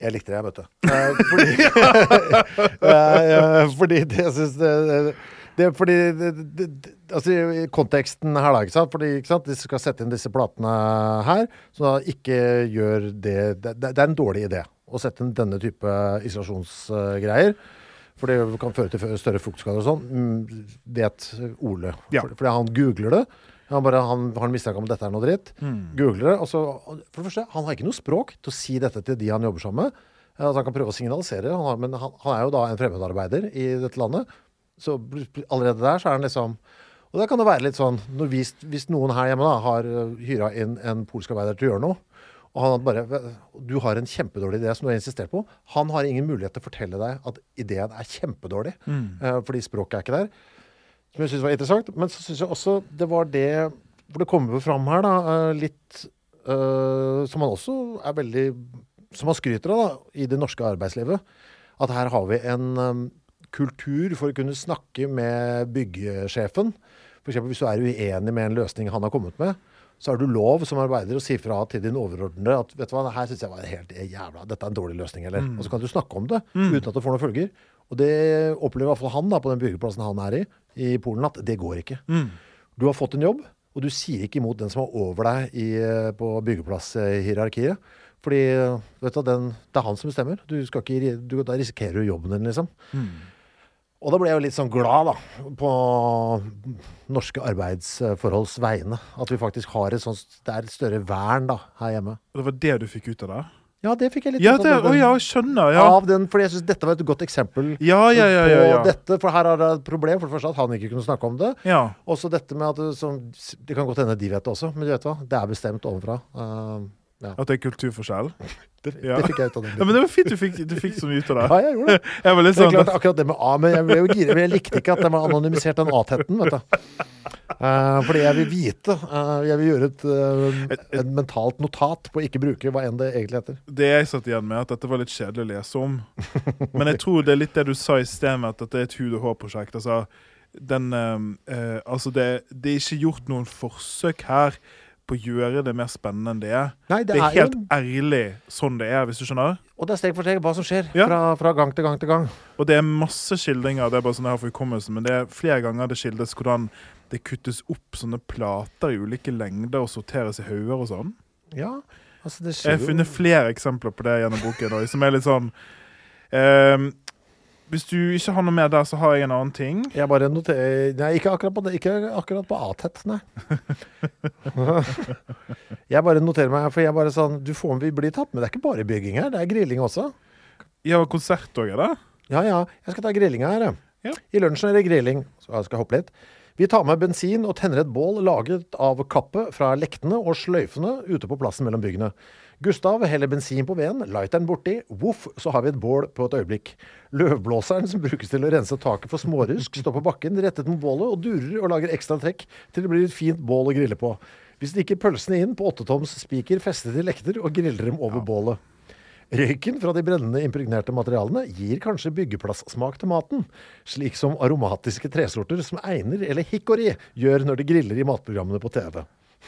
Jeg likte det, jeg, vet du. Eh, fordi, fordi det syns det, det fordi det, det, altså, i Konteksten her, da. ikke sant? Fordi ikke sant? De skal sette inn disse platene her. Så da ikke gjør det Det, det er en dårlig idé å sette inn denne type isolasjonsgreier. For det kan føre til større fuktskader og sånn. Mm, Vet Ole. Ja. For, fordi han googler det. Han, bare, han har en mistanke om at dette er noe dritt. Googler det. Og så, for det første, han har ikke noe språk til å si dette til de han jobber sammen med. Eh, Altså han kan prøve å signalisere, han har, men han, han er jo da en fremmedarbeider i dette landet. Så allerede der så er han liksom Og det kan det være litt sånn når hvis, hvis noen her hjemme da har uh, hyra inn en polsk arbeider til å gjøre noe, og han bare Du har en kjempedårlig idé som du har insistert på. Han har ingen mulighet til å fortelle deg at ideen er kjempedårlig, mm. fordi språket er ikke der. Som jeg syns var interessant. Men så syns jeg også det var det For det kommer fram her, da, eh, litt uh, Som man også er veldig Som man skryter av da, i det norske arbeidslivet. At her har vi en um, kultur for å kunne snakke med byggesjefen. F.eks. hvis du er uenig med en løsning han har kommet med, så har du lov som arbeider å si fra til din overordnede at vet du hva, her synes jeg var helt jævla, dette er en dårlig løsning, eller? Og så kan du snakke om det uten at det får noen følger. Og det opplever i hvert fall han da, på den byggeplassen han er i, i Polen, at det går ikke. Du har fått en jobb, og du sier ikke imot den som er over deg i, på byggeplasshierarkiet. Fordi vet du, den, det er han som bestemmer. Du skal ikke, du, da risikerer du jobben din, liksom. Og da ble jeg jo litt sånn glad, da, på norske arbeidsforholds vegne. At vi faktisk har et sånt Det er et større vern, da, her hjemme. Og det var det du fikk ut av det? Ja, det fikk jeg litt Ja, det, av den- å ja, skjønner. Ja. Av den, fordi jeg syns dette var et godt eksempel Ja, ja, ja, ja, ja. på dette. For her er det et problem. For det første at han ikke kunne snakke om det. ja. Også dette med at det, som, det kan godt hende de vet det også, men du vet hva? Det er bestemt ovenfra. Uh, ja. At det er kulturforskjell? Det, det fikk jeg ut av den. Ja, men det var fint du fikk, du fikk så mye ut av det. Ja, jeg gjorde det. Jeg var litt Det sånn klart akkurat det med A, men jeg ble jo gira. men Jeg likte ikke at det var anonymisert den A-tetten, vet du. Uh, fordi jeg vil vite. Uh, jeg vil gjøre et, uh, et mentalt notat på å ikke bruke hva enn det egentlig heter. Det jeg satt igjen med, at dette var litt kjedelig å lese om. Men jeg tror det er litt det du sa i sted med at dette er et hud og hår-prosjekt. Altså, den, altså det, det er ikke gjort noen forsøk her på å gjøre det mer spennende enn det er. Nei, Det er helt ærlig sånn det er, hvis du skjønner. Og det er steg for steg hva som skjer Ja. fra, fra gang til gang til gang. Og det er masse skildringer, det er bare sånn har for hukommelsen, men det er flere ganger det skildres hvordan det kuttes opp sånne plater i ulike lengder og sorteres i hauger og sånn. Ja, altså det Jeg har funnet flere eksempler på det gjennom boken, som er litt sånn ehm, Hvis du ikke har noe mer der, så har jeg en annen ting. Jeg bare noterer Nei, ikke akkurat på det. Ikke akkurat på A-tett, nei. jeg bare noterer meg, for jeg bare sånn Du får vi blir tatt med. Det er ikke bare bygging her, det er grilling også. Ja, konsert òg, er det? Ja ja, jeg skal ta grillinga her. Ja. I lunsjen er det grilling. Så jeg skal hoppe litt. Vi tar med bensin og tenner et bål laget av kappet fra lektene og sløyfene ute på plassen mellom byggene. Gustav heller bensin på veden, lighteren borti, voff, så har vi et bål på et øyeblikk. Løvblåseren som brukes til å rense taket for smårusk, står på bakken rettet mot bålet og durer og lager ekstra trekk til det blir et fint bål å grille på. Vi stikker pølsene inn på åttetoms spiker festet i lekter og griller dem over bålet. Røyken fra de brennende impregnerte materialene gir kanskje byggeplasssmak til maten, slik som aromatiske tresorter som einer eller hikori gjør når de griller i matprogrammene på TV.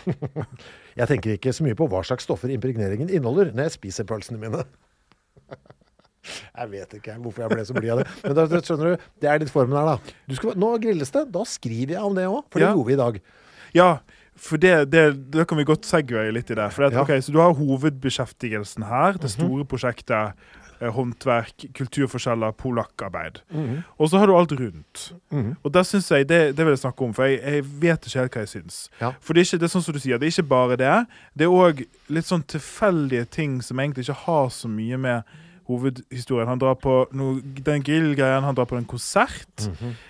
jeg tenker ikke så mye på hva slags stoffer impregneringen inneholder når jeg spiser pølsene mine. Jeg vet ikke hvorfor jeg ble så blid av det. Men da, skjønner du, det er litt formen her, da. Du skal, nå grilles det. Da skriver jeg om det òg, for det Ja. gjorde vi i dag. Ja, for det, det, da kan vi godt segway litt i det. For det, Ja. okay, så du har hovedbeskjeftigelsen her, det store prosjektet. eh, Håndverk, kulturforskjeller, polakkarbeid. Mhm. Og så har du alt rundt. Og der synes jeg, det, det vil jeg snakke om, for jeg, jeg vet ikke helt hva jeg syns. Ja. For det er, ikke, det er sånn som du sier, det er ikke bare det. Det er òg litt sånn tilfeldige ting som egentlig ikke har så mye med hovedhistorien. Han drar på noe, den grillgreien, han drar på en konsert.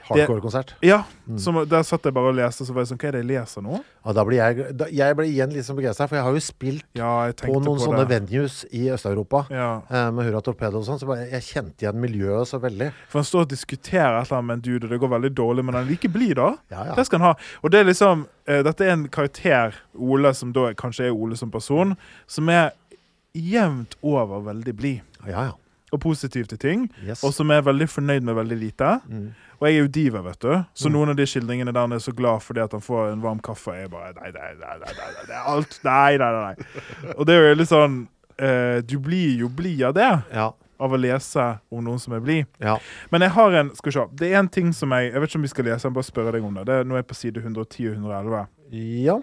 Hardcore-konsert. Ja, som, Der satt jeg bare og leste, så var jeg sånn Hva er det jeg leser nå? Ja, da blir jeg, da, jeg ble igjen litt sånn begeistra, for jeg har jo spilt Ja, på noen på sånne det. venues i Øst-Europa. Ja. eh, Med Hurra Torpedo og sånn, så bare, jeg kjente igjen miljøet så veldig. For han står og diskuterer et eller annet med en dude, og det går veldig dårlig, men han er like blid, da. Ja. Det skal han ha. Og det er liksom eh, Dette er en karakter, Ole, som da kanskje er Ole som person, som er jevnt over veldig blid. Ja, ja. og positiv til ting, Yes. og som er veldig fornøyd med veldig lite. Mm. Og jeg er jo diva, vet du. Så noen av de skildringene der han er så glad fordi at han får en varm kaffe, er jeg bare Nei, nei, nei, nei, nei, nei, det alt Nei, nei, nei. nei. Og det er jo litt sånn eh, Du blir jo blid av det. Ja. Av å lese om noen som er blid. ja. Men jeg har en Skal vi se. Det er en ting som jeg Jeg vet ikke om vi skal lese, jeg bare spørre deg om det. det er, nå er jeg på side 110 og 111. Ja.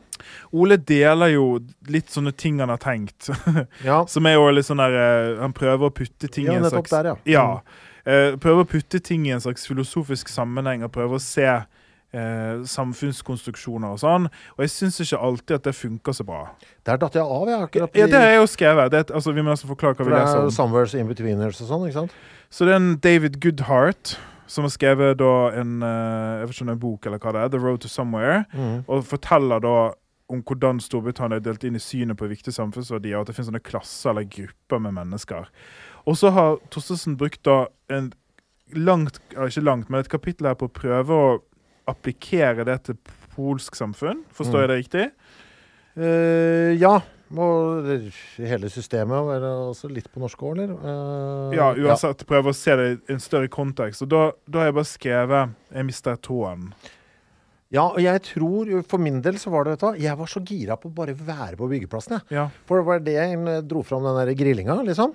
Ole deler jo litt sånne ting han har tenkt. ja. som er jo litt sånn der eh, Han prøver å putte ting Ja, i en slags der, ja. ja. Eh, prøver å putte ting i en slags filosofisk sammenheng og prøver å se eh, samfunnskonstruksjoner og sånn. Og jeg syns ikke alltid at det funker så bra. Der datt jeg av, jeg. Akkurat Ja, det er jo skrevet. Det altså, vi må nesten forklare hva For vi det leser er om. Somewheres in betweeners og sånn, ikke sant? Så det er en David Goodhart som har skrevet da en eh, jeg vet ikke om det er en bok eller hva det er, The Road to Somewhere, Mm. og forteller da om hvordan Storbritannia er delt inn i synet på viktige samfunnsverdier, og at det finnes sånne klasser eller grupper med mennesker. Og så har Torstensen brukt da en langt, ikke langt, men et kapittel her på å prøve å applikere det til polsk samfunn. Forstår Mm. jeg det riktig? Uh, ja. Og hele systemet, er det også litt på norsk òg, eller? Uh, Ja, uansett. Prøve å se det i en større kontekst. Og da, da har jeg bare skrevet Jeg mister tåen'. Ja, og jeg tror For min del så var det dette. Jeg var så gira på å bare være på byggeplassen, jeg. Ja. For det var det jeg eh, dro fram den der grillinga, liksom.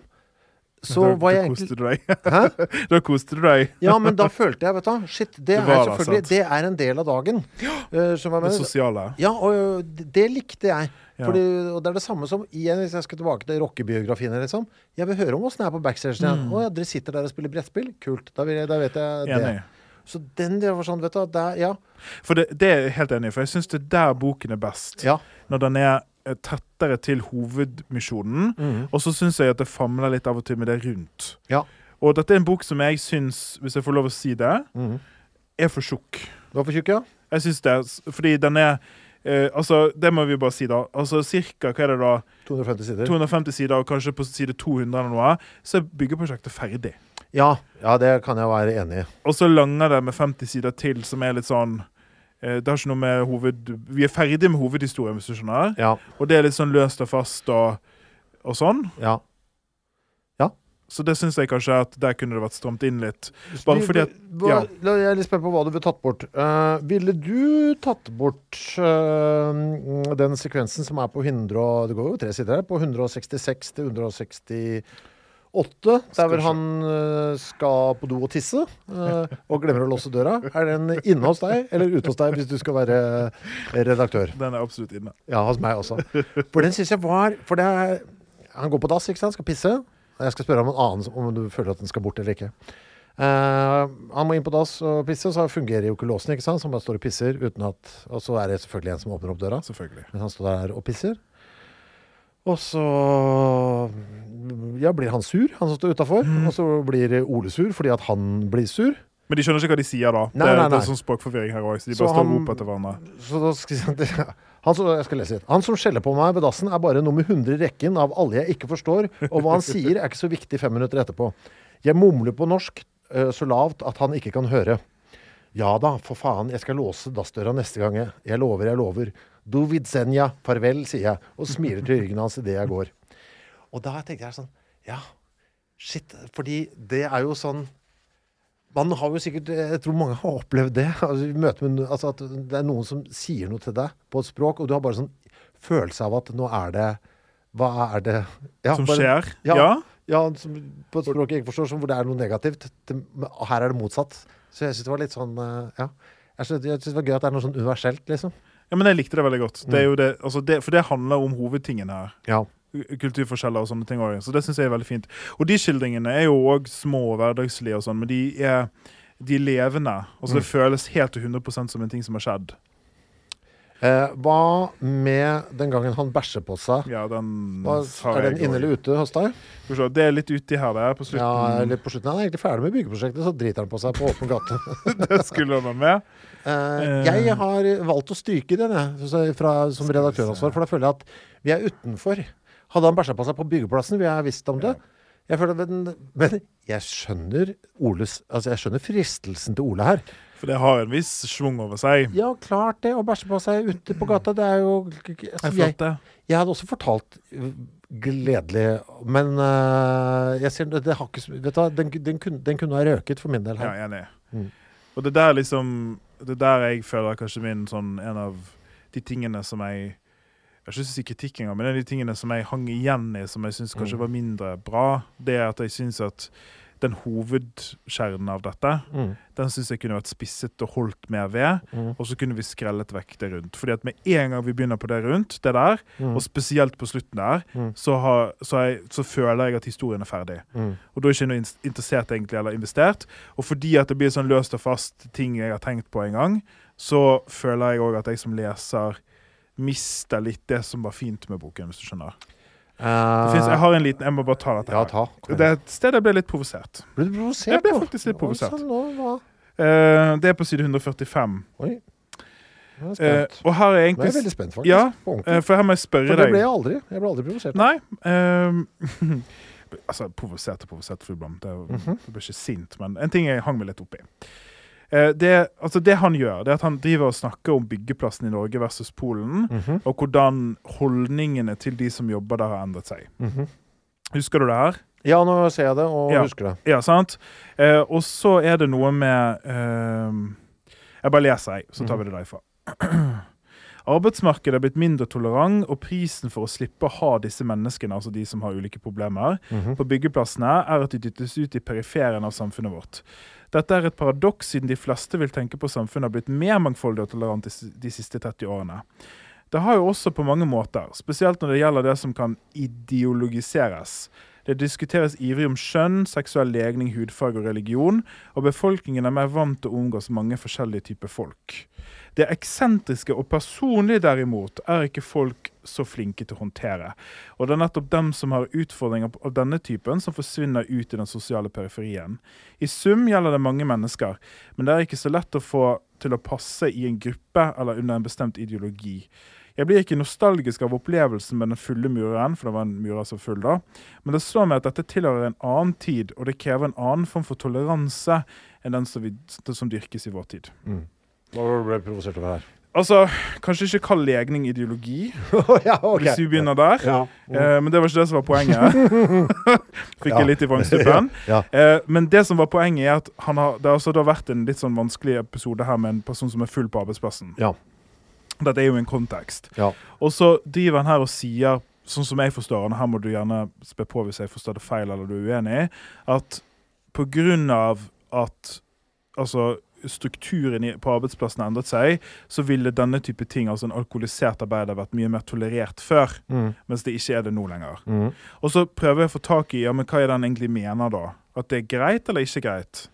Så var jeg egentlig. Hæ? da koste du deg. Ja, men da følte jeg, vet du Shit, det, Det er selvfølgelig. Det er en del av dagen. Uh, Det sosiale. Ja, og det, det likte jeg. Fordi, og det er det samme som igjen, hvis jeg skal tilbake til rockebiografiene. Liksom. Jeg vil høre om åssen det er på backstage. Mm. Å ja, dere sitter der og spiller brettspill? Kult. Da, jeg, da vet jeg det. Enig. Så den der var sånn, vet du der, Ja. For det, det er jeg helt enig i, for jeg syns det er der boken er best. ja. Når den er eh, tettere til hovedmisjonen. Mm. Og så syns jeg at det famler litt av og til med det rundt. Ja. Og dette er en bok som jeg syns, hvis jeg får lov å si det, mm. er for tjukk. Du var for tjukk, ja? Jeg syns det, fordi den er eh, Altså, det må vi bare si, da. Altså cirka, hva er det da, 250 sider. 250 sider, og kanskje på side 200 eller noe, så er byggeprosjektet ferdig. Ja, ja, det kan jeg være enig i. Og så langer det med 50 sider til, som er litt sånn eh, Det har ikke noe med hoved... Vi er ferdig med hovedhistorien, hvis du skjønner. Ja. Og det er litt sånn løst og fast og, og sånn. ja. Så det syns jeg kanskje at der kunne det vært stramt inn litt. Bare fordi at ja. Jeg er litt spent på hva du ville tatt bort. Uh, ville du tatt bort uh, den sekvensen som er på 100 Det går jo tre sider her. På 166 til 168. Der hvor han eh, skal på do og tisse eh, og glemmer å låse døra. Er den inne hos deg eller ute hos deg hvis du skal være redaktør? Den er absolutt inne. Ja, hos meg også. For den syns jeg var For det er Han går på dass, ikke sant? Skal pisse. Jeg skal spørre om en annen om du føler at den skal bort eller ikke. Uh, han må inn på dass og pisse, og så fungerer jo ikke låsen, ikke sant? Så han bare står og pisser uten at Og så er det selvfølgelig en som åpner opp døra. Selvfølgelig. Mens han står der og pisser. Og så ja, blir han sur, han som står utafor. Og så blir Ole sur fordi at han blir sur. Men de skjønner ikke hva de sier da. Nei, det, nei, det er sånn språkforvirring her òg. Så de Så bare står og roper etter hverandre. Så da skal han, som- jeg skal lese litt. Han som skjeller på meg ved dassen, er bare nummer 100 i rekken av alle jeg ikke forstår, og hva han sier, er ikke så viktig fem minutter etterpå. Jeg mumler på norsk eh, så lavt at han ikke kan høre. Ja da, for faen, jeg skal låse dassdøra neste gang. jeg. Jeg lover, jeg lover. Do vidzenja, farvel, sier jeg, og smiler til ryggen hans idet jeg går. Og da tenkte jeg sånn Ja, shit. Fordi det er jo sånn man har jo sikkert Jeg tror mange har opplevd det. Altså, vi møter med, altså at det er noen som sier noe til deg på et språk, og du har bare sånn følelse av at nå er det Hva er det ja, Som bare- skjer. Ja. Ja. Ja, som, på et språk jeg ikke forstår, som hvor det er noe negativt. Det, her er det motsatt. Så jeg syns det var litt sånn eh, Ja. Jeg syns det var gøy at det er noe sånn universelt, liksom. Ja, men jeg likte det veldig godt. Det Mm. det, altså det, for det handler om hovedtingen her. Ja. kulturforskjeller og sånne ting også. Så det syns jeg er veldig fint. Og de skildringene er jo òg små og hverdagslige og sånn, men de er, de levende. Altså Det føles helt til 100 som en ting som har skjedd. Eh, hva med den gangen han bæsjer på seg? Ja, den Hva, har er den inne eller ute hos deg? Vi Det er litt uti her, det er på Ja, litt på slutten. Han er egentlig ferdig med byggeprosjektet, så driter han på seg på åpen gate. det skulle han ha med. Eh, jeg har valgt å stryke den jeg, fra, som redaktøransvar, for da føler jeg at vi er utenfor. Hadde han bæsja på seg på byggeplassen, ville jeg visst om det. Jeg føler, men, men jeg skjønner Oles Altså, jeg skjønner fristelsen til Ole her. For det har en viss schwung over seg. Ja, klart det. Å bæsje på seg ute på gata, det er jo altså, jeg, jeg hadde også fortalt uh, gledelig. Men uh, jeg sier det, det har ikke, vet du, hva, den, den, kunne, den kunne ha røket for min del Ja, her. er enig. Mm. Og det der liksom Det der jeg føler er kanskje min sånn En av de tingene som jeg Jeg vil ikke si kritikk engang, men en av de tingene som jeg hang igjen i, som jeg syns kanskje Mm. var mindre bra, det er at jeg syns at den hovedkjernen av dette, Mm. den syns jeg kunne vært spisset og holdt mer ved. Mm. Og så kunne vi skrellet vekk det rundt. Fordi at med en gang vi begynner på det rundt, det der, Mm. og spesielt på slutten der, Mm. så, har, så, jeg, så føler jeg at historien er ferdig. Mm. Og da er jeg ikke noe interessert egentlig, eller investert. Og fordi at det blir sånn løst og fast ting jeg har tenkt på en gang, så føler jeg òg at jeg som leser mister litt det som var fint med boken, hvis du skjønner. Det finnes, jeg har en liten Jeg må bare ta dette Ja, her. ta. Kom Det er et sted jeg ble litt provosert. Ble du provosert? Jeg ble faktisk litt provosert. Sånn? Eh, det er på side 145. Oi. Nå er jeg Eh, spent. og her er Nå er egentlig jeg veldig spent, faktisk. Ja, eh, For her må jeg spørre For det ble jeg aldri. Jeg ble aldri provosert. Nei. ehm, altså, provosert og provosert, fru Blom. Det, jo- Mhm. jeg ble ikke sint, men en ting jeg hang meg litt opp i. Eh, det, altså det han gjør, det er at han driver og snakker om byggeplassen i Norge versus Polen, Mhm, og hvordan holdningene til de som jobber der, har endret seg. mhm. Husker du det her? Ja, nå ser jeg det, og Ja. husker det. Ja, sant? Eh, og så er det noe med eh, Jeg bare leser, jeg, så tar vi det derfra. Arbeidsmarkedet er blitt mindre tolerant, og prisen for å slippe å ha disse menneskene, altså de som har ulike problemer, Mhm. på byggeplassene, er at de dyttes ut i periferien av samfunnet vårt. Dette er et paradoks, siden de fleste vil tenke på samfunnet har blitt mer mangfoldig og tolerant de siste 30 årene. Det har jo også på mange måter, spesielt når det gjelder det som kan ideologiseres. Det diskuteres ivrig om skjønn, seksuell legning, hudfarge og religion, og befolkningen er mer vant til å omgås mange forskjellige typer folk. Det eksentriske og personlige derimot er ikke folk så flinke til å håndtere. Og det er nettopp dem som har utfordringer av denne typen, som forsvinner ut i den sosiale periferien. I sum gjelder det mange mennesker, men det er ikke så lett å få til å passe i en gruppe eller under en bestemt ideologi. Jeg blir ikke nostalgisk av opplevelsen med den fulle muren, for det var en murer som full da, men det slår meg at dette tilhører en annen tid, og det krever en annen form for toleranse enn den som, vi, som dyrkes i vår tid. Mm. Hva ble du provosert over her? Altså, kanskje ikke kall legning ideologi, ja, okay. hvis vi begynner der. Ja. Eh, men det var ikke det som var poenget. Fikk Ja. jeg litt i vrangstupen. Ja. Eh, men det som var poenget, er at han har, det har altså vært en litt sånn vanskelig episode her med en person som er full på arbeidsplassen. Ja. Dette er jo en kontekst. Ja. Og så driver han her og sier, sånn som jeg forstår han, her må du gjerne spe på hvis jeg forstår det feil eller du er uenig, at på grunn av at altså, strukturen på arbeidsplassen har endret seg, så ville denne type ting, altså en alkoholisert arbeider, vært mye mer tolerert før, Mm. mens det ikke er det nå lenger. Mm. Og så prøver jeg å få tak i ja, men hva er det han egentlig mener da? At det er greit eller ikke greit?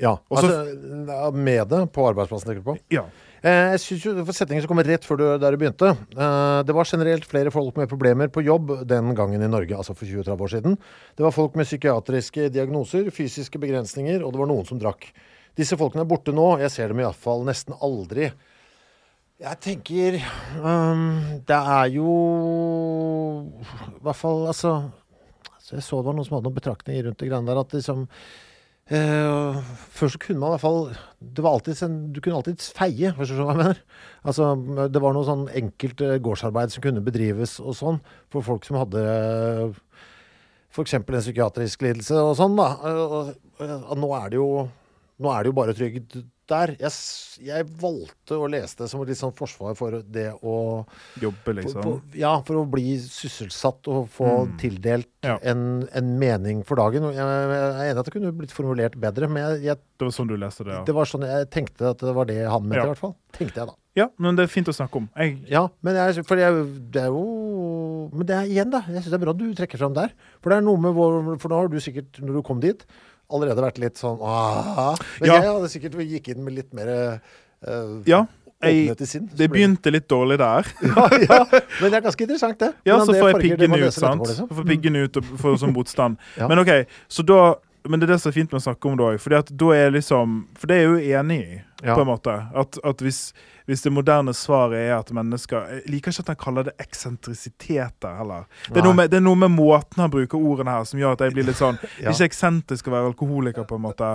Ja. Også, Altså, med det på arbeidsplassen, tenker du på? Ja. Eh, jeg synes jo, for Setningen som kommer rett før du, der du begynte. Eh, det var generelt flere folk med problemer på jobb den gangen i Norge, altså for 20-30 år siden. Det var folk med psykiatriske diagnoser, fysiske begrensninger, og det var noen som drakk. Disse folkene er borte nå. Jeg ser dem iallfall nesten aldri. Jeg tenker um, Det er jo I hvert fall, altså altså Jeg så det var noen som hadde noen betraktninger rundt det greiene der. At liksom eh, Før kunne man i hvert fall det var alltid, en- Du kunne alltid feie, hvis du skjønner hva jeg mener. Altså, det var noe sånn enkelt eh, gårdsarbeid som kunne bedrives og sånn, for folk som hadde f.eks. en psykiatrisk lidelse og sånn, da. Og, og, nå er det jo nå er det jo bare trygd der. Jeg, jeg valgte å lese det som et litt sånn forsvar for det å Jobbe, liksom. for, Ja, for å bli sysselsatt og få Mm. tildelt Ja. en, en mening for dagen. Jeg, jeg er enig i at det kunne blitt formulert bedre, men jeg, Det var sånn du leste det, ja. det var sånn jeg tenkte at det var det han mente, Ja. i hvert fall. Tenkte jeg da. Ja, men det er fint å snakke om. Ja, men jeg, for jeg, det er jo Men det er igjen, da. Jeg syns det er bra du trekker fram der. For det er noe med vår For nå har du sikkert, når du kom dit, allerede vært litt sånn ah, Men Ja. jeg hadde sikkert gikk inn med litt mer uh, ja, jeg. Det begynte litt dårlig der. ja, ja, men det er ganske interessant, det. Ja, så får jeg piggen ut, sant? liksom. Får piggen ut og får sånn motstand. Ja. Men OK, så da Men det er det som er fint med å snakke om det òg. Liksom For det er jeg jo enig i, Ja. på en måte. At, at hvis, hvis det moderne svaret er at mennesker Jeg liker ikke at han kaller det eksentrisitet heller. Det er, med, det er noe med måten han bruker ordene her, som gjør at jeg blir litt sånn Ja. Ikke eksentrisk å være alkoholiker, på en måte.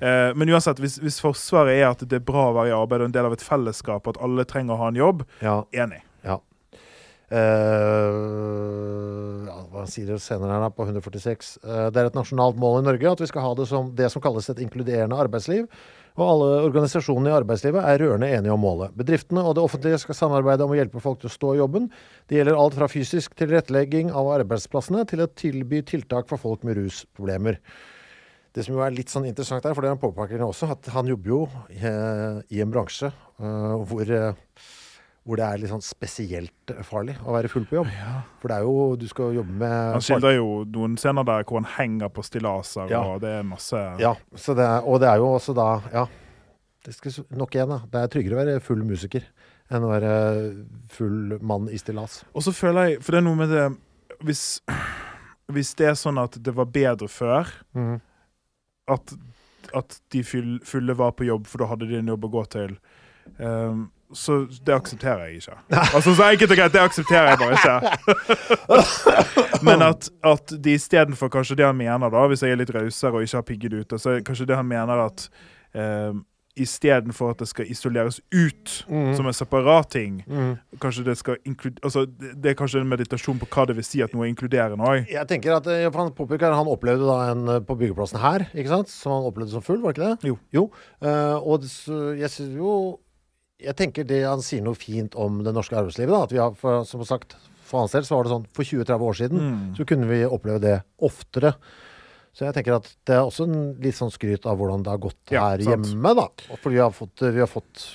Eh, men uansett, hvis, hvis forsvaret er at det er bra å være i arbeid og en del av et fellesskap, at alle trenger å ha en jobb, Ja. enig. ja. Eh, ja, hva sier det senere her da, på 146? Uh, det er et nasjonalt mål i Norge at vi skal ha det som det som kalles et inkluderende arbeidsliv. Og alle organisasjonene i arbeidslivet er rørende enige om målet. Bedriftene og det offentlige skal samarbeide om å hjelpe folk til å stå i jobben. Det gjelder alt fra fysisk tilrettelegging av arbeidsplassene til å tilby tiltak for folk med rusproblemer. Det som jo er litt sånn interessant her, for det han påpeker også, at han jobber jo eh, i en bransje uh, hvor, eh, hvor det er litt sånn spesielt farlig å være full på jobb. For det er jo Du skal jobbe med Han skildrer jo noen scener der hvor han henger på stillaser, Ja. og det er masse Ja, så det er, og det er jo også da Ja. Det skal, nok igjen, da. Det er tryggere å være full musiker enn å være full mann i stillas. Og så føler jeg For det er noe med det Hvis, hvis det er sånn at det var bedre før, mm. at, at de fulle var på jobb, for da hadde de en jobb å gå til, ehm, så det aksepterer jeg ikke. Altså Så enkelt og greit, det aksepterer jeg bare ikke. Men at, at de istedenfor kanskje det han mener, da, hvis jeg er litt rausere og ikke har pigget ute, så er kanskje det han mener at eh, istedenfor at det skal isoleres ut som en separat ting, kanskje det skal altså, det, det er kanskje en meditasjon på hva det vil si at noe er inkluderende òg. Jeg tenker at eh, Han påpeker han opplevde da en eh, på byggeplassen her, ikke sant? som han opplevde som full, var ikke det? Jo. Eh, og det- jeg synes jo Jeg tenker det han sier noe fint om det norske arbeidslivet. da, at vi har, for, Som sagt, for hans del så var det sånn for 20-30 år siden så kunne vi oppleve det oftere. Så jeg tenker at det er også en litt sånn skryt av hvordan det har gått Ja, her sant. hjemme, da. Fordi vi har fått, vi har fått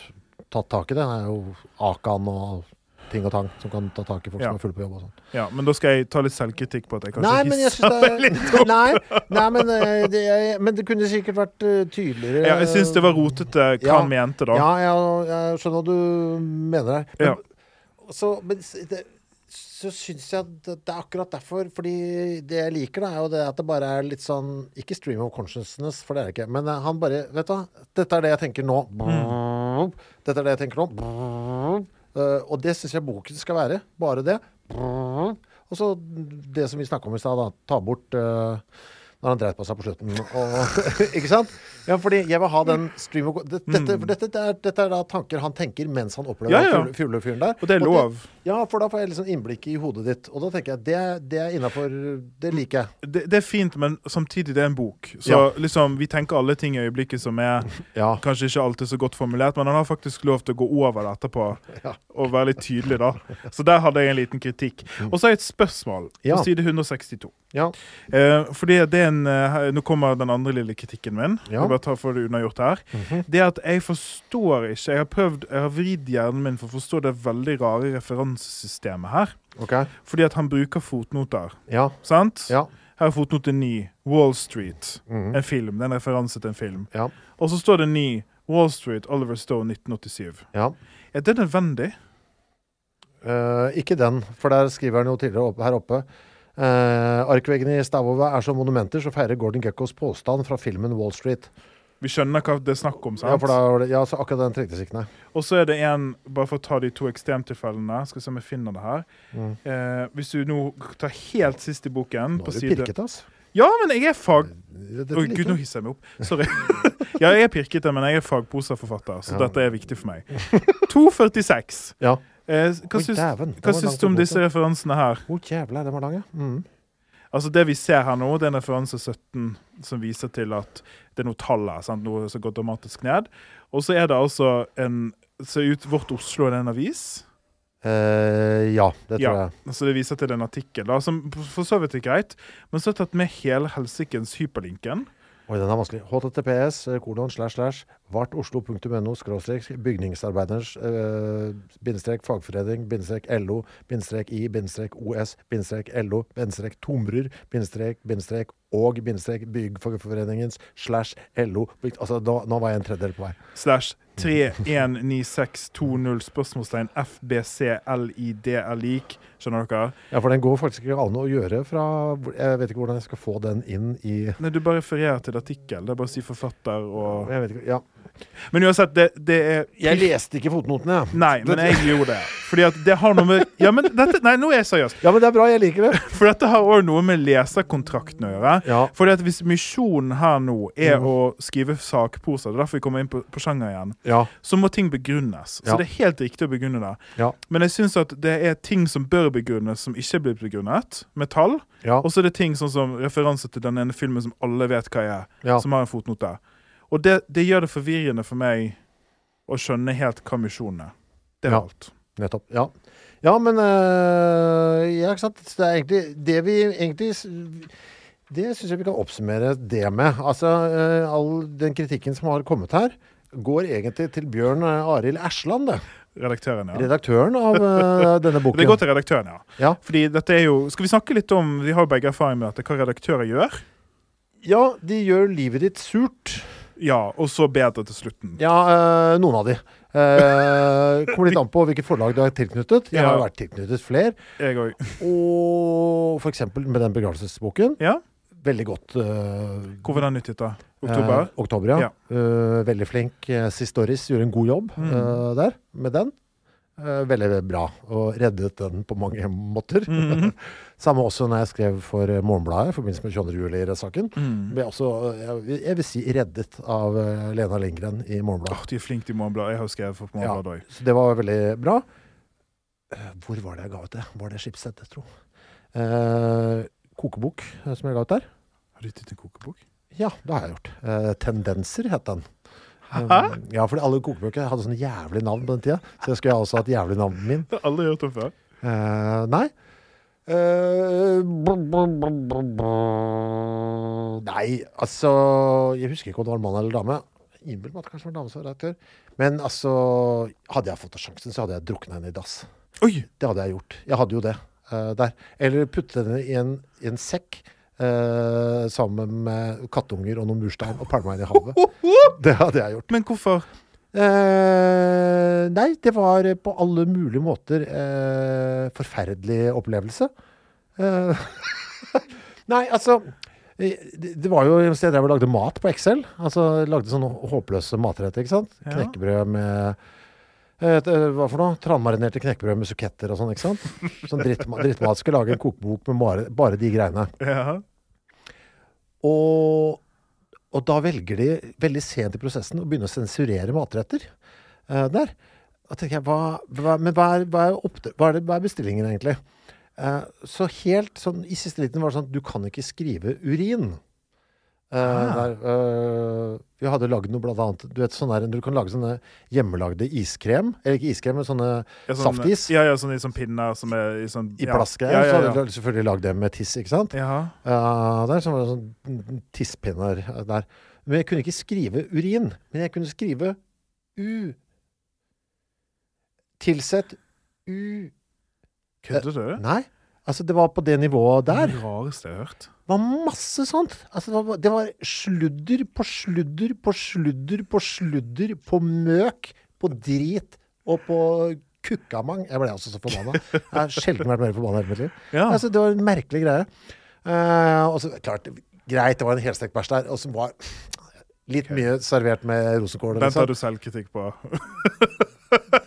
tatt tak i det. Det er jo Akan og ting og tang som kan ta tak i folk Ja. som er fulle på jobb og sånn. Ja, men da skal jeg ta litt selvkritikk på at jeg kanskje Nei, men jeg synes det meg litt opp. Nei, nei men, eh, det, jeg, men det kunne sikkert vært eh, tydeligere. Ja, jeg syns det var rotete hva Ja. han mente, da. Ja, jeg, jeg skjønner hva du mener her. Men, Ja. så, men det, så syns jeg at det er akkurat derfor. Fordi det jeg liker, da, er jo det at det bare er litt sånn Ikke stream of consciousness, for det er det ikke. Men eh, han bare Vet du hva, dette er det jeg tenker nå. Dette er det jeg tenker nå. Eh, og det syns jeg boken skal være. Bare det. Og så det som vi snakka om i stad. Ta bort eh, når han dreit på seg på slutten. Og, ikke sant? Ja, fordi jeg vil ha den stream of det- dette, for dette, det er, dette er da tanker han tenker mens han opplever Ja, ja. den fulle- fulle fyren der. Og det er lov. Ja, for da får jeg liksom innblikk i hodet ditt. Og da tenker jeg det, det er innafor Det liker jeg. Det, det er fint, men samtidig det er en bok. Så Ja. liksom, vi tenker alle ting i øyeblikket som er Ja. kanskje ikke alltid så godt formulert, men han har faktisk lov til å gå over det etterpå Ja. og være litt tydelig, da. Så der hadde jeg en liten kritikk. Og så har jeg et spørsmål på side 162. Ja. Eh, fordi det er en eh, Nå kommer den andre lille kritikken min. Ja. Jeg bare tar for det unnagjort her. Det er at jeg forstår ikke Jeg har prøvd, jeg har vridd hjernen min for å forstå det veldig rare referansesystemet her. Okay. Fordi at han bruker fotnoter. Ja. Sant? Ja. Her er fotnote 9. Wall Street. Mm. En film. Det er en referanse til en film. Ja. Og så står det 9. Wall Street, Oliver Stone, 1987. ja. Er det nødvendig? Uh, ikke den, for der skriver han jo tidligere opp, her oppe. Uh, arkveggene i Stavova er som monumenter som feirer Gordon Geckos påstand fra filmen Wall Street. Vi skjønner hva det er snakk om, sant? Ja, for da, var det- ja, så akkurat den trengtes ikke, nei. Og så er det en, bare for å ta de to ekstremtilfellene, skal vi se om jeg finner det her. Eh, hvis du nå tar helt sist i boken Nå på er du side pirket, ass. Ja, men jeg er fag... Dette Oi, liker gud, nå jeg. hisser jeg meg opp. Sorry. ja, jeg er pirkete, men jeg er fagposerforfatter, så Ja. dette er viktig for meg. 246. Ja. Eh, hva Oi, syns, dæven, den hva var syns langt du om disse referansene her? Å, jævla, den var lang, ja. Mm. Altså Det vi ser her nå, det er en referanse 17 som viser til at det er noe tall her. Sant? Noe som går dramatisk ned. Og så er det altså en Ser ut Vårt Oslo er det en avis. Eh, ja, det tror Ja. jeg. Så det viser til en artikkel da, som for så vidt er greit, men så har jeg tatt med hele helsikens hyperlinken. Oi, den er vanskelig. HTTPS, eh, kolon, slash, slash, vartoslo.no, skråstrek, bygningsarbeiders, eh, bindestrek, fagforening, bindestrek, LO, bindestrek I, bindestrek OS, bindestrek LO, bindestrek Tomrer, bindestrek, bindestrek og, bindestrek Byggfagforeningens, slash LO. Altså, nå, nå var jeg en tredjedel på vei. Slash 319620 spørsmålstegn FBCLID er lik. Skjønner dere? Ja, for den går faktisk ikke an å gjøre fra Jeg vet ikke hvordan jeg skal få den inn i Nei, Du bare refererer til artikkel. Det er bare å si forfatter og Jeg vet ikke, ja. Men uansett, det, det er Jeg leste ikke fotnotene, jeg. Nei, men jeg gjorde det. Fordi at det har noe med Ja, men dette Nei, nå er jeg seriøs. Ja, men det er bra. Jeg liker det. For dette har òg noe med leserkontrakten å gjøre. Ja. Fordi at Hvis misjonen her nå er å skrive sakposer, det er derfor vi kommer inn på, på sjanger igjen, Ja. så må ting begrunnes. Så det er helt riktig å begrunne det. Ja. Men jeg syns at det er ting som bør begrunnes, som ikke er blitt begrunnet, med tall. Ja. Og så er det ting sånn som referanse til den ene filmen som alle vet hva er, Ja. som har en fotnote. Og det, det gjør det forvirrende for meg å skjønne helt hva misjonen er. Det er Ja. alt. Nettopp. Ja, ja men øh, Ja, ikke sant. Det er egentlig det vi egentlig Det syns jeg vi kan oppsummere det med. Altså, øh, all den kritikken som har kommet her, går egentlig til Bjørn øh, Arild Ersland, det. Redaktøren, ja. Redaktøren av uh, denne boken. Det går til redaktøren, ja. Ja. Fordi dette er jo Skal vi snakke litt om Vi har jo begge erfaring med dette, hva redaktører gjør. ja, de gjør livet ditt surt. Ja, og så bedre til slutten. Ja, øh, noen av de. Uh, kommer litt an på hvilket forlag du er tilknyttet. Jeg har jo vært tilknyttet flere. Jeg også. Og eksempel med den begravelsesboken. Ja. Veldig godt Uh, Hvor var den utgitt, da? Oktober? Eh, oktober, ja. Ja. Uh, veldig flink. Sist Sistoris gjorde en god jobb Mm. uh, der med den. Eh, veldig bra, og reddet den på mange måter. Mm. Samme også når jeg skrev for eh, Morgenbladet i forbindelse med 22. juli-rettssaken. Mm. Ble også, eh, jeg, jeg vil si, reddet av eh, Lena Lindgren i Morgenbladet. Oh, de er flinke, i Morgenbladet. Jeg har skrevet for Morgenbladet òg. Så det var veldig bra. Eh, hvor var det jeg ga ut det? Var det Skipsted, jeg tror. Kokebok eh, som jeg ga ut der. Har du gitt ut en kokebok? Ja, det har jeg gjort. Eh, Tendenser het den. Um, ja, fordi alle kokebøker hadde sånne jævlig navn på den tida. Så jeg skulle også ha et jævlig navn min. Det har aldri hørt om før. Eh, nei. Eh. Nei, altså Jeg husker ikke om det var mann eller dame. Innbill meg at det kanskje var dame som var redaktør. Men altså Hadde jeg fått sjansen, så hadde jeg drukna henne i dass. Oi! Det hadde jeg gjort. Jeg hadde jo det eh, der. Eller putte henne i en, i en sekk Uh, sammen med kattunger og noen murstein og pælma henne i havet. Det hadde jeg gjort. Men hvorfor? Uh, nei, det var på alle mulige måter forferdelig opplevelse. Nei, altså det, var jo et sted der vi lagde mat på Excel. Altså lagde sånne håpløse matretter, ikke sant. Ja. Knekkebrød med et, eh, hva for noe? Tranmarinerte knekkebrød med suketter og sånn, ikke sant. Sånn drittmat. drittmat. skal lage en kokebok med bare, bare de greiene. Ja. Og, og da velger de veldig sent i prosessen å begynne å sensurere matretter uh, der. Da tenker jeg, hva, hva, men hva er, hva, er oppdre, hva, er det, hva er bestillingen egentlig? Uh, så helt sånn i siste liten var det sånn at du kan ikke skrive urin. Eh, Ah. der, eh, vi hadde lagd noe blant annet Du vet sånn der, du kan lage sånne hjemmelagde iskrem. Eller ikke iskrem, men sånne Ja, sånn- saftis Ja, ja, sånn i sånn pinner som er i sånn i ja. plastgreier. Ja, Så ja, hadde du selvfølgelig lagd det med tiss, ikke sant? ja. Uh, der så var det sånn tisspinner der. Men jeg kunne ikke skrive urin. Men jeg kunne skrive U. Tilsett U. Kødder du? Nei, altså det var på det nivået der. Det rareste jeg har hørt. Det var masse sånt. Altså det, var, det var sludder på sludder på sludder på sludder på møk, på drit og på kukkamang. Jeg ble altså så forbanna. Jeg har sjelden vært mer forbanna i hele mitt liv. Ja. Altså, det var en merkelig greie. Uh, og så, klart, greit, det var en helstekt bæsj der, og som var litt mye servert med rosenkål. Den tar du du selvkritikk på.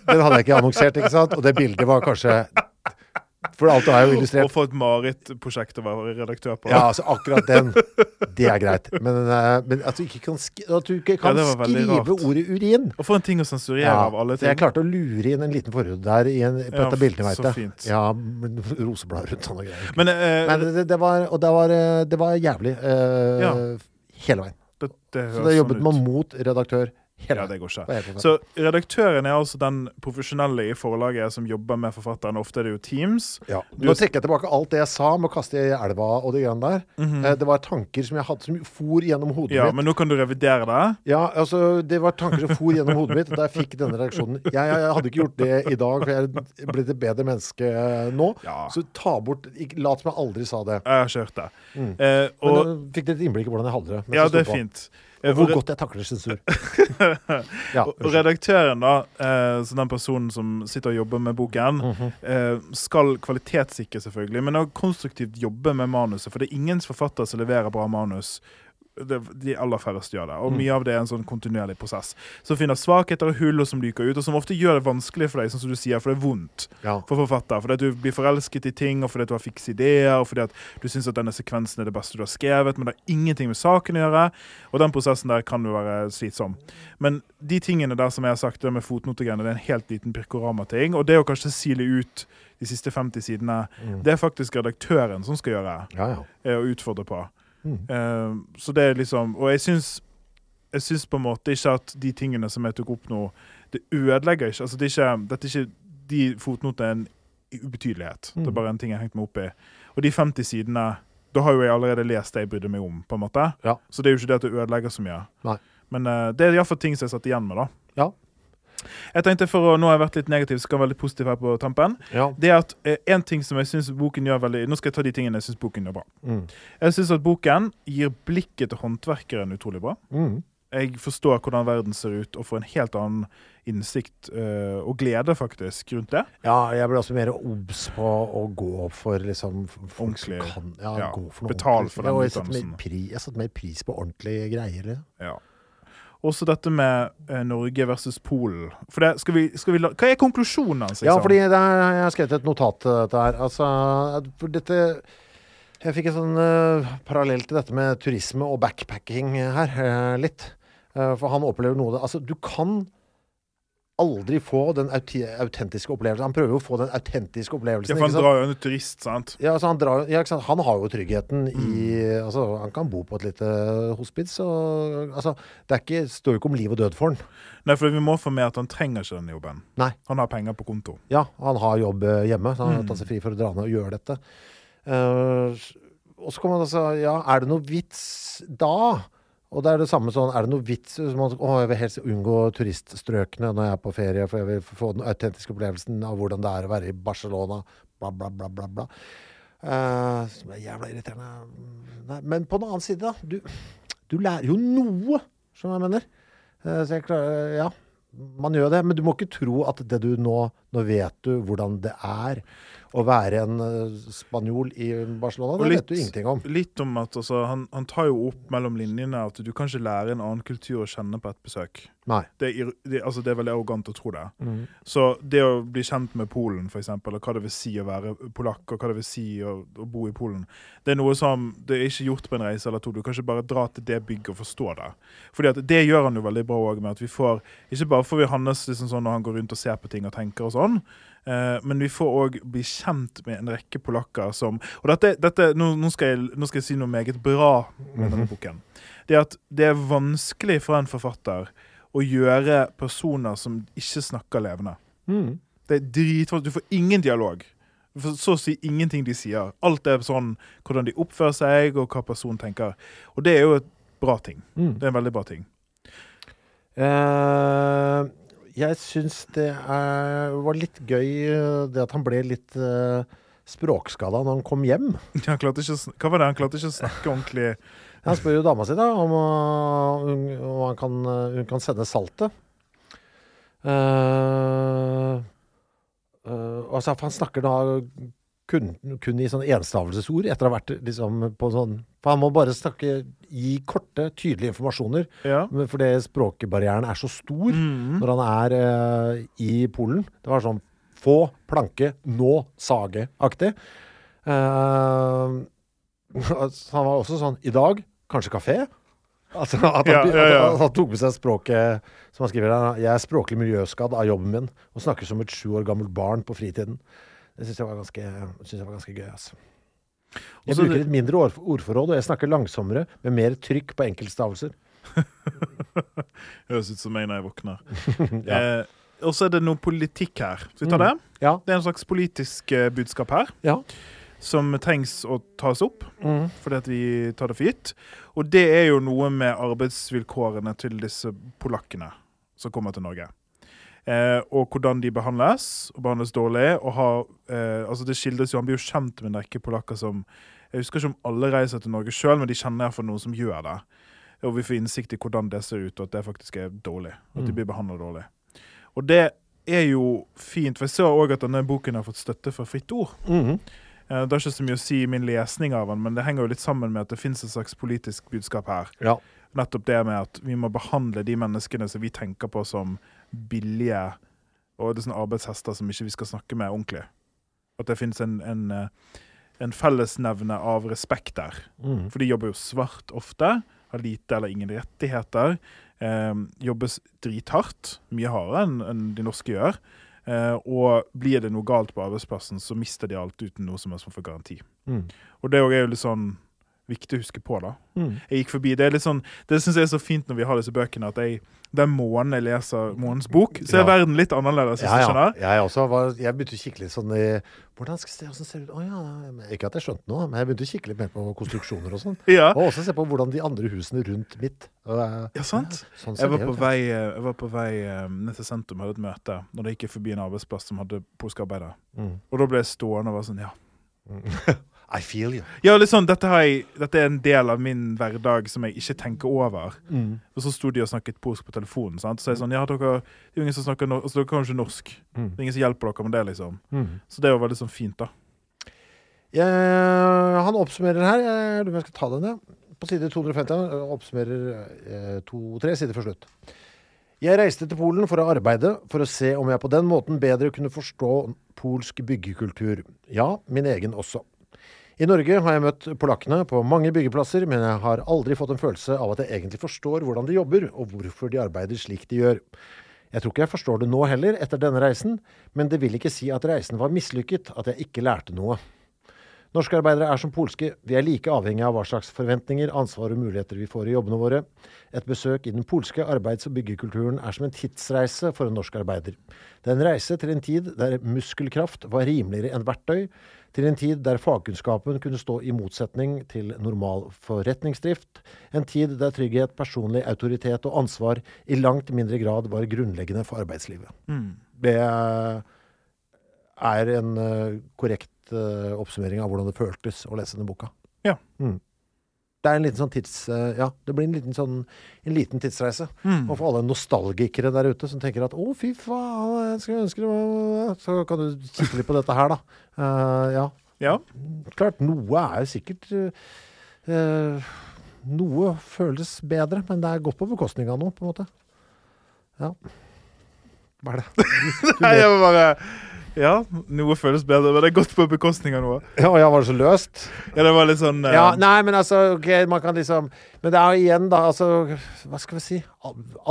Den hadde jeg ikke annonsert, ikke sant? Og det bildet var kanskje For alt er jo illustrert. Og få et marerittprosjekt å være redaktør på. Ja, altså akkurat den. Det er greit. Men, eh, men at du ikke kan, sk at du ikke kan Ja, skrive rart. ordet urin Og få en ting å sensurere Ja, av alle ting. jeg klarte å lure inn en liten forhud der i en, på Ja, av bildene, veit jeg. Ja, roseblad rundt sånne greier. Men, uh, Men det, det var, og det var, eh, det var jævlig Uh, hele veien. det, det Så da det jobbet sånn man mot redaktør Ja, det går ikke. Så redaktøren er altså den profesjonelle i forlaget som jobber med forfatteren. Ofte er det jo Teams. Ja. Nå trekker jeg tilbake alt det jeg sa med å kaste i elva og de greiene der. Eh, Det var tanker som jeg hadde som for gjennom hodet. Ja, mitt. men nå kan du revidere det. Ja, altså, Det var tanker som for gjennom hodet mitt da jeg fikk denne reaksjonen. Jeg, jeg, hadde ikke gjort det i dag, for jeg er blitt et bedre menneske eh, nå. Ja. Så ta bort Lat som jeg aldri sa det. Jeg har ikke hørt det. Eh, og, Men du nå fikk dere et innblikk i hvordan jeg hadde det. ja, det er på. fint. Eh, Og hvor godt jeg takler sensur. ja, redaktøren, da, eh, så den personen som sitter og jobber med boken, Mhm. eh, skal kvalitetssikre, selvfølgelig, men også konstruktivt jobbe med manuset. For det er ingen forfatter som leverer bra manus det, de aller færreste gjør det. Og mye av det er en sånn kontinuerlig prosess. Som finner svakheter og hull som lyker ut, og som ofte gjør det vanskelig for deg, sånn som du sier, for det er vondt Ja. for forfatter. Fordi at du blir forelsket i ting, og fordi at du har fikse ideer, og fordi at du syns at denne sekvensen er det beste du har skrevet, men det har ingenting med saken å gjøre. Og den prosessen der kan jo være slitsom. Men de tingene der som jeg har sagt, det med fotnotegreiene, det er en helt liten Pirkorama-ting. Og det å kanskje sile ut de siste 50 sidene, det er faktisk redaktøren som skal gjøre Ja, ja. eh, og utfordre på. Mm. Eh, så det er liksom Og jeg syns jeg syns på en måte ikke at de tingene som jeg tok opp nå, det ødelegger ikke. Altså det er ikke dette er ikke De fotnotene er en ubetydelighet. Det er Mm. bare en ting jeg har hengt meg opp i. Og de 50 sidene Da har jo jeg allerede lest det jeg brydde meg om, på en måte. Ja. Så det er jo ikke det at det ødelegger så mye. Nei. Men uh, det er iallfall ting som jeg satt igjen med, da. Ja. Jeg tenkte for å, Nå har jeg vært litt negativ, så skal jeg være litt positiv her på tampen. ja. Det er at eh, En ting som jeg synes boken gjør veldig Nå skal jeg ta de tingene jeg syns boken gjør bra. Mm. Jeg syns at boken gir blikket til håndverkeren utrolig bra. Mm. Jeg forstår hvordan verden ser ut, og får en helt annen innsikt eh, og glede faktisk rundt det. Ja, jeg ble også mer obs på å gå for liksom folk som Ordentlig. Kan, ja, Ja, gå for noe betal for den utdannelsen. mer jeg setter mer pris på ordentlige greier. Ja. Også dette med eh, Norge versus Polen. For det, skal vi, skal vi la, hva er konklusjonen hans? Ja, liksom? fordi det er, jeg har skrevet et notat til dette her. Altså, for dette Jeg fikk en sånn uh, parallell til dette med turisme og backpacking her, uh, litt. Uh, for han opplever noe det- Altså, du kan aldri få den autentiske opplevelsen. Han prøver jo å få den autentiske opplevelsen. ja, for han drar jo en turist, sant? Ja, altså han, drar, ja, han har jo tryggheten i Mm. altså, Han kan bo på et lite hospits. Og, altså, det er ikke, står jo ikke om liv og død for han. Nei, for vi må få med at han trenger ikke den jobben. Nei. Han har penger på konto. Ja, han har jobb eh, hjemme, så han har Mm. tatt seg fri for å dra ned og gjøre dette. Uh, og så kan man altså Ja, er det noe vits da? Og det er det samme sånn, er det noe vits man, Å, jeg vil helst unngå turiststrøkene når jeg er på ferie, for jeg vil få den autentiske opplevelsen av hvordan det er å være i Barcelona, bla, bla, bla, bla, bla. Uh, som er jævla irriterende. Nei, men på den annen side, da. Du, du lærer jo noe, som jeg mener. Uh, så jeg klarer Ja, man gjør det. Men du må ikke tro at det du nå Nå vet du hvordan det er å være en eh, spanjol i Barcelona. Og Det litt- vet du ingenting om. Litt om at altså, han, han tar jo opp mellom linjene at du kan ikke lære en annen kultur å kjenne på et besøk. Nei. Det er, det, altså, det er veldig arrogant å tro det. Mm. Så det å bli kjent med Polen, eksempel, og hva det vil si å være polakk, og hva det vil si å, å bo i Polen, det er noe som det er ikke gjort på en reise eller to. Du kan ikke bare dra til det bygget og forstå det. Fordi at det gjør han jo veldig bra òg, med at vi får Ikke bare får vi hans liksom sånn når han går rundt og ser på ting og tenker og sånn, men vi får òg bli kjent med en rekke polakker som Og dette, dette nå, nå, skal jeg, nå skal jeg si noe meget bra med denne boken. Det er at det er vanskelig for en forfatter å gjøre personer som ikke snakker levende. Mm. Det er dritvanskelig. Du får ingen dialog. Du får så å si ingenting de sier. Alt er sånn hvordan de oppfører seg, og hva personen tenker. Og det er jo et bra ting. Mm. Det er en veldig bra ting. Eh, jeg syns det er, var litt gøy eh, det at han ble litt uh, språkskada når han kom hjem. Han å hva var det? Han klarte ikke å snakke ordentlig Han spør jo dama si da om, hun, om han kan, uh, hun kan sende saltet. Uh, uh, altså, han snakker da kun, kun i sånn enstavelsesord etter å ha vært liksom på sånn For han må bare snakke Gi korte, tydelige informasjoner. Ja. Fordi språkbarrieren er så stor mm. når han er eh, i Polen. Det var sånn få, planke, nå, sage-aktig. Eh, så han var også sånn I dag, kanskje kafé? Altså, at, han, Ja, ja, ja. At, han tok med seg språket Som han skriver her. Jeg er språklig miljøskadd av jobben min og snakker som et sju år gammelt barn på fritiden. Det syns jeg var ganske, synes jeg var ganske gøy. Altså. Jeg Også bruker litt mindre ord, ordforråd, og jeg snakker langsommere med mer trykk på enkeltstavelser. Høres ut som meg når jeg våkner. Ja. eh, og så er det noe politikk her. Skal vi ta Mm. det? Ja. Det er en slags politisk eh, budskap her. Ja. Som trengs å tas opp, Mm. fordi at vi tar det for gitt. Og det er jo noe med arbeidsvilkårene til disse polakkene som kommer til Norge. Eh, og hvordan de behandles, og behandles dårlig. Og har, eh, altså det skildres jo, Han blir jo kjent med en rekke polakker som Jeg husker ikke om alle reiser til Norge sjøl, men de kjenner iallfall noen som gjør det. Og vi får innsikt i hvordan det ser ut, og at det faktisk er dårlig. At de Mm. blir behandla dårlig. Og det er jo fint, for jeg ser òg at denne boken har fått støtte fra Fritt Ord. Mhm. Eh, Det er ikke så mye å si i min lesning av den, men det henger jo litt sammen med at det fins et slags politisk budskap her. Ja. Nettopp det med at vi må behandle de menneskene som vi tenker på som billige og det er sånne arbeidshester som ikke vi skal snakke med ordentlig. At det finnes en, en, eh, en fellesnevne av respekt der. Mm. For de jobber jo svart ofte, har lite eller ingen rettigheter. Eh, jobbes drithardt, mye hardere enn en de norske gjør. Eh, og blir det noe galt på arbeidsplassen, så mister de alt uten noe som helst form for garanti. Mm. Og det er jo litt sånn viktig å huske på, da. Mm. Jeg gikk forbi, Det er litt sånn, det syns jeg er så fint når vi har disse bøkene, at jeg, den måneden jeg leser månens bok, så er Ja. verden litt annerledes. Ja, ja. Jeg også var, jeg begynte å kikke litt sånn i Hvordan skal jeg se hvordan ser det ut? Å ja, Ikke at jeg skjønte noe, men jeg begynte å kikke litt mer på konstruksjoner og sånn. Ja. Og også se på hvordan de andre husene rundt mitt og, eh, Ja, sant? Sånn Jeg var det på vei, jeg var på vei eh, ned til sentrum, hadde et møte, når det gikk forbi en arbeidsplass som hadde polske arbeidere. Mm. Og da ble jeg stående og var sånn, ja. I feel you. Ja, sånn, dette, har jeg, dette er en del av min hverdag som jeg ikke tenker over. Mm. Og så sto de og snakket polsk på telefonen. Sant? Så jeg sånn, ja, dere, det er ingen som snakker norsk, altså, dere kan jo ikke norsk. Mm. Det er ingen som hjelper dere med det, liksom. Mm. Så det var veldig sånn fint, da. Ja, han oppsummerer her. Jeg lurer på om jeg skal ta den, ja. På side 250 han oppsummerer eh, to-tre sider for slutt. Jeg reiste til Polen for å arbeide, for å se om jeg på den måten bedre kunne forstå polsk byggekultur. Ja, min egen også. I Norge har jeg møtt polakkene på mange byggeplasser, men jeg har aldri fått en følelse av at jeg egentlig forstår hvordan de jobber, og hvorfor de arbeider slik de gjør. Jeg tror ikke jeg forstår det nå heller, etter denne reisen, men det vil ikke si at reisen var mislykket, at jeg ikke lærte noe. Norske arbeidere er som polske. Vi er like avhengig av hva slags forventninger, ansvar og muligheter vi får i jobbene våre. Et besøk i den polske arbeids- og byggekulturen er som en tidsreise for en norsk arbeider. Det er en reise til en tid der muskelkraft var rimeligere enn verktøy, til en tid der fagkunnskapen kunne stå i motsetning til normal forretningsdrift, en tid der trygghet, personlig autoritet og ansvar i langt mindre grad var grunnleggende for arbeidslivet. Det er en eh, korrekt eh, oppsummering av hvordan det føltes å lese denne boka. Ja. Mm. Det er en liten sånn tids... eh, ja, det blir en liten, sånn, en liten tidsreise. Og for alle nostalgikere der ute som tenker at 'å, fy faen, jeg skulle ønske det var Så kan du kikke litt på dette her, da. Uh, ja. Ja. Klart, noe er jo sikkert eh, Noe føles bedre, men det er godt på bekostning av noe, på en måte. Ja. Hva er det? Nei, jeg bare Ja, noe føles bedre, men det er godt på bekostning av noe. Ja, ja, var det så løst? Ja, det var litt sånn uh... Ja, nei, men altså, ok, man kan liksom Men det er jo igjen, da, altså Hva skal vi si?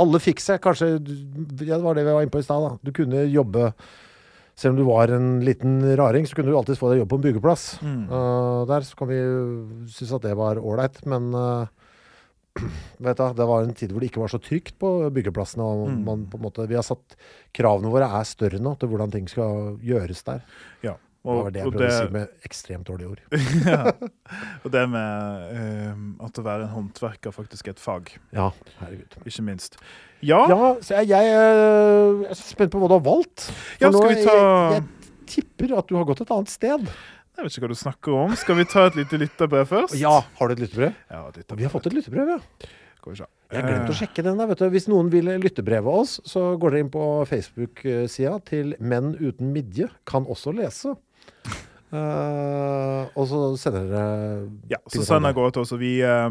Alle fikk seg. Kanskje Ja, det var det vi var inne på i stad, da. Du kunne jobbe Selv om du var en liten raring, så kunne du alltid få deg jobb på en byggeplass. Mm. Uh, der så kan vi synes at det var ålreit, men uh, vet du, det var en tid hvor det ikke var så trygt på byggeplassene. Og Mm. man på en måte, vi har satt Kravene våre er større nå til hvordan ting skal gjøres der. Ja. Det var det jeg og prøvde det, å si med ekstremt dårlige ord. ja. og det med um, at å være en håndverker faktisk er et fag, Ja, herregud. ikke minst. Ja, Ja, jeg, jeg, øh, jeg er spent på hva du har valgt. For Ja, nå- vi ta- jeg, jeg tipper at du har gått et annet sted. Jeg vet ikke hva du snakker om. Skal vi ta et lite lytterbrev først? Ja, har du et lyttebrev? Ja, et lytterbrev. Vi har fått et lyttebrev, ja. Går vi se. Jeg glemt å Eh, sjekke den. der, vet du. Hvis noen vil lyttebreve oss, så går dere inn på Facebook-sida til Menn uten midje kan også lese. Uh, og så sender dere Ja, så sender send fra til oss. Og vi, eh,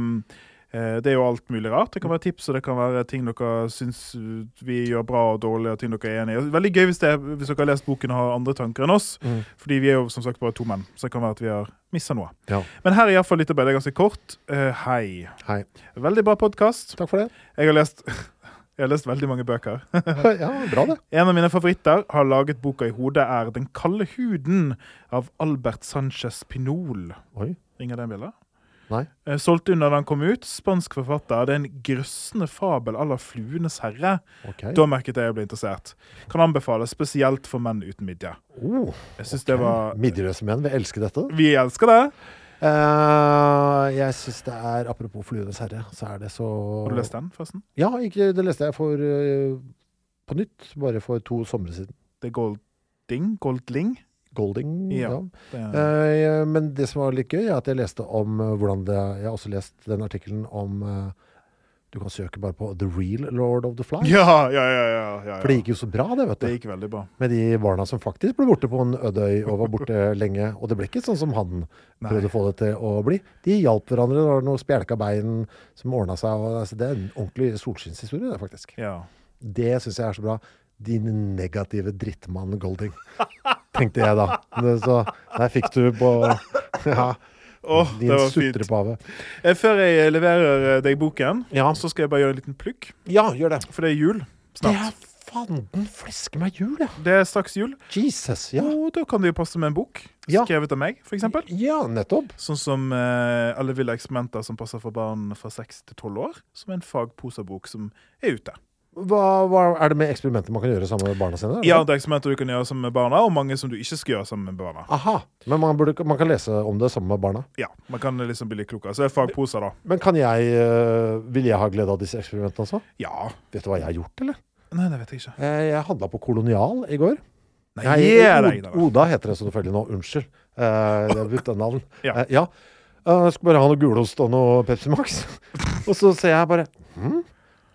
det er jo alt mulig rart. Det kan være tips, og det kan være ting dere syns uh, vi gjør bra og dårlig, og ting dere er enig i. Veldig gøy hvis, det, hvis dere har lest boken og har andre tanker enn oss. Mm. Fordi vi er jo som sagt bare to menn, så det kan være at vi har mista noe. Ja. Men her er iallfall litt arbeid. det ganske kort. Uh, hei. Hei. Veldig bra podkast. Takk for det. Jeg har lest jeg har lest veldig mange bøker. ja, bra det. En av mine favoritter har laget boka i hodet, er 'Den kalde huden' av Albert Sanchez Pinol. Oi. Ringer det en bjelle? Nei. Eh, Solgte under den kom ut. Spansk forfatter. Det er en grøssende fabel à la 'Fluenes herre'. Ok. Da merket jeg jeg ble interessert. Kan anbefales spesielt for menn uten midje. Oh, Jeg synes det var Midjeløse menn vil elske dette. Vi elsker det. Uh, jeg syns det er Apropos 'Fluenes herre', så er det så Har du lest den, forresten? Ja, ikke, det leste jeg for uh, på nytt, bare for to somre siden. Det er Golding? Goldling? Golding, ja. Ja. Det Eh, men det som var litt gøy, er at jeg leste om eh, hvordan det Jeg har også lest den artikkelen om eh, Du kan søke bare på The Real Lord of the Flies. Ja, ja, ja. ja, ja, For det gikk jo så bra, det, vet du. Det gikk veldig bra. Med de barna som faktisk ble borte på en øde øy og var borte lenge. Og det ble ikke sånn som han prøvde å få det til å bli. De hjalp hverandre. Det var noen spjelka bein som ordna seg. Og, altså, det er en ordentlig solskinnshistorie, det, faktisk. Ja. Det syns jeg er så bra. Din negative drittmann Golding. Tenkte jeg da. Så der fikk du på Ja. Oh, din sutrepave. Eh, Før jeg leverer eh, deg boken, Ja. så skal jeg bare gjøre en liten plukk. Ja, gjør det. For det er jul Det er fanden fleske meg jul, ja. Det er straks jul, Jesus. Ja. og da kan det jo passe med en bok Ja. skrevet av meg, f.eks. ja, nettopp. Sånn som eh, Alle ville eksperimenter som passer for barn fra 6 til 12 år. Som er en fagposabok som er ute. Hva, hva er det med eksperimenter man kan gjøre sammen med barna sine? Ja, det er eksperimenter du kan gjøre sammen med barna, og mange som du ikke skal gjøre sammen med barna. Aha. Men man, burde, man kan lese om det sammen med barna. Ja, Man kan liksom bli litt klokere. Så det er fagposer, da. Men kan jeg øh, Vil jeg ha glede av disse eksperimentene også? Ja. Vet du hva jeg har gjort, eller? Nei, det vet jeg ikke. Eh, Jeg handla på Kolonial i går. Nei, Jeg- gi deg, da. Oda heter det selvfølgelig nå. Unnskyld. Uh, Det er bytta navn. Ja. Uh, ja. Uh, Jeg skulle bare ha noe gulost og noe Pepsi Max. og så ser jeg bare hm?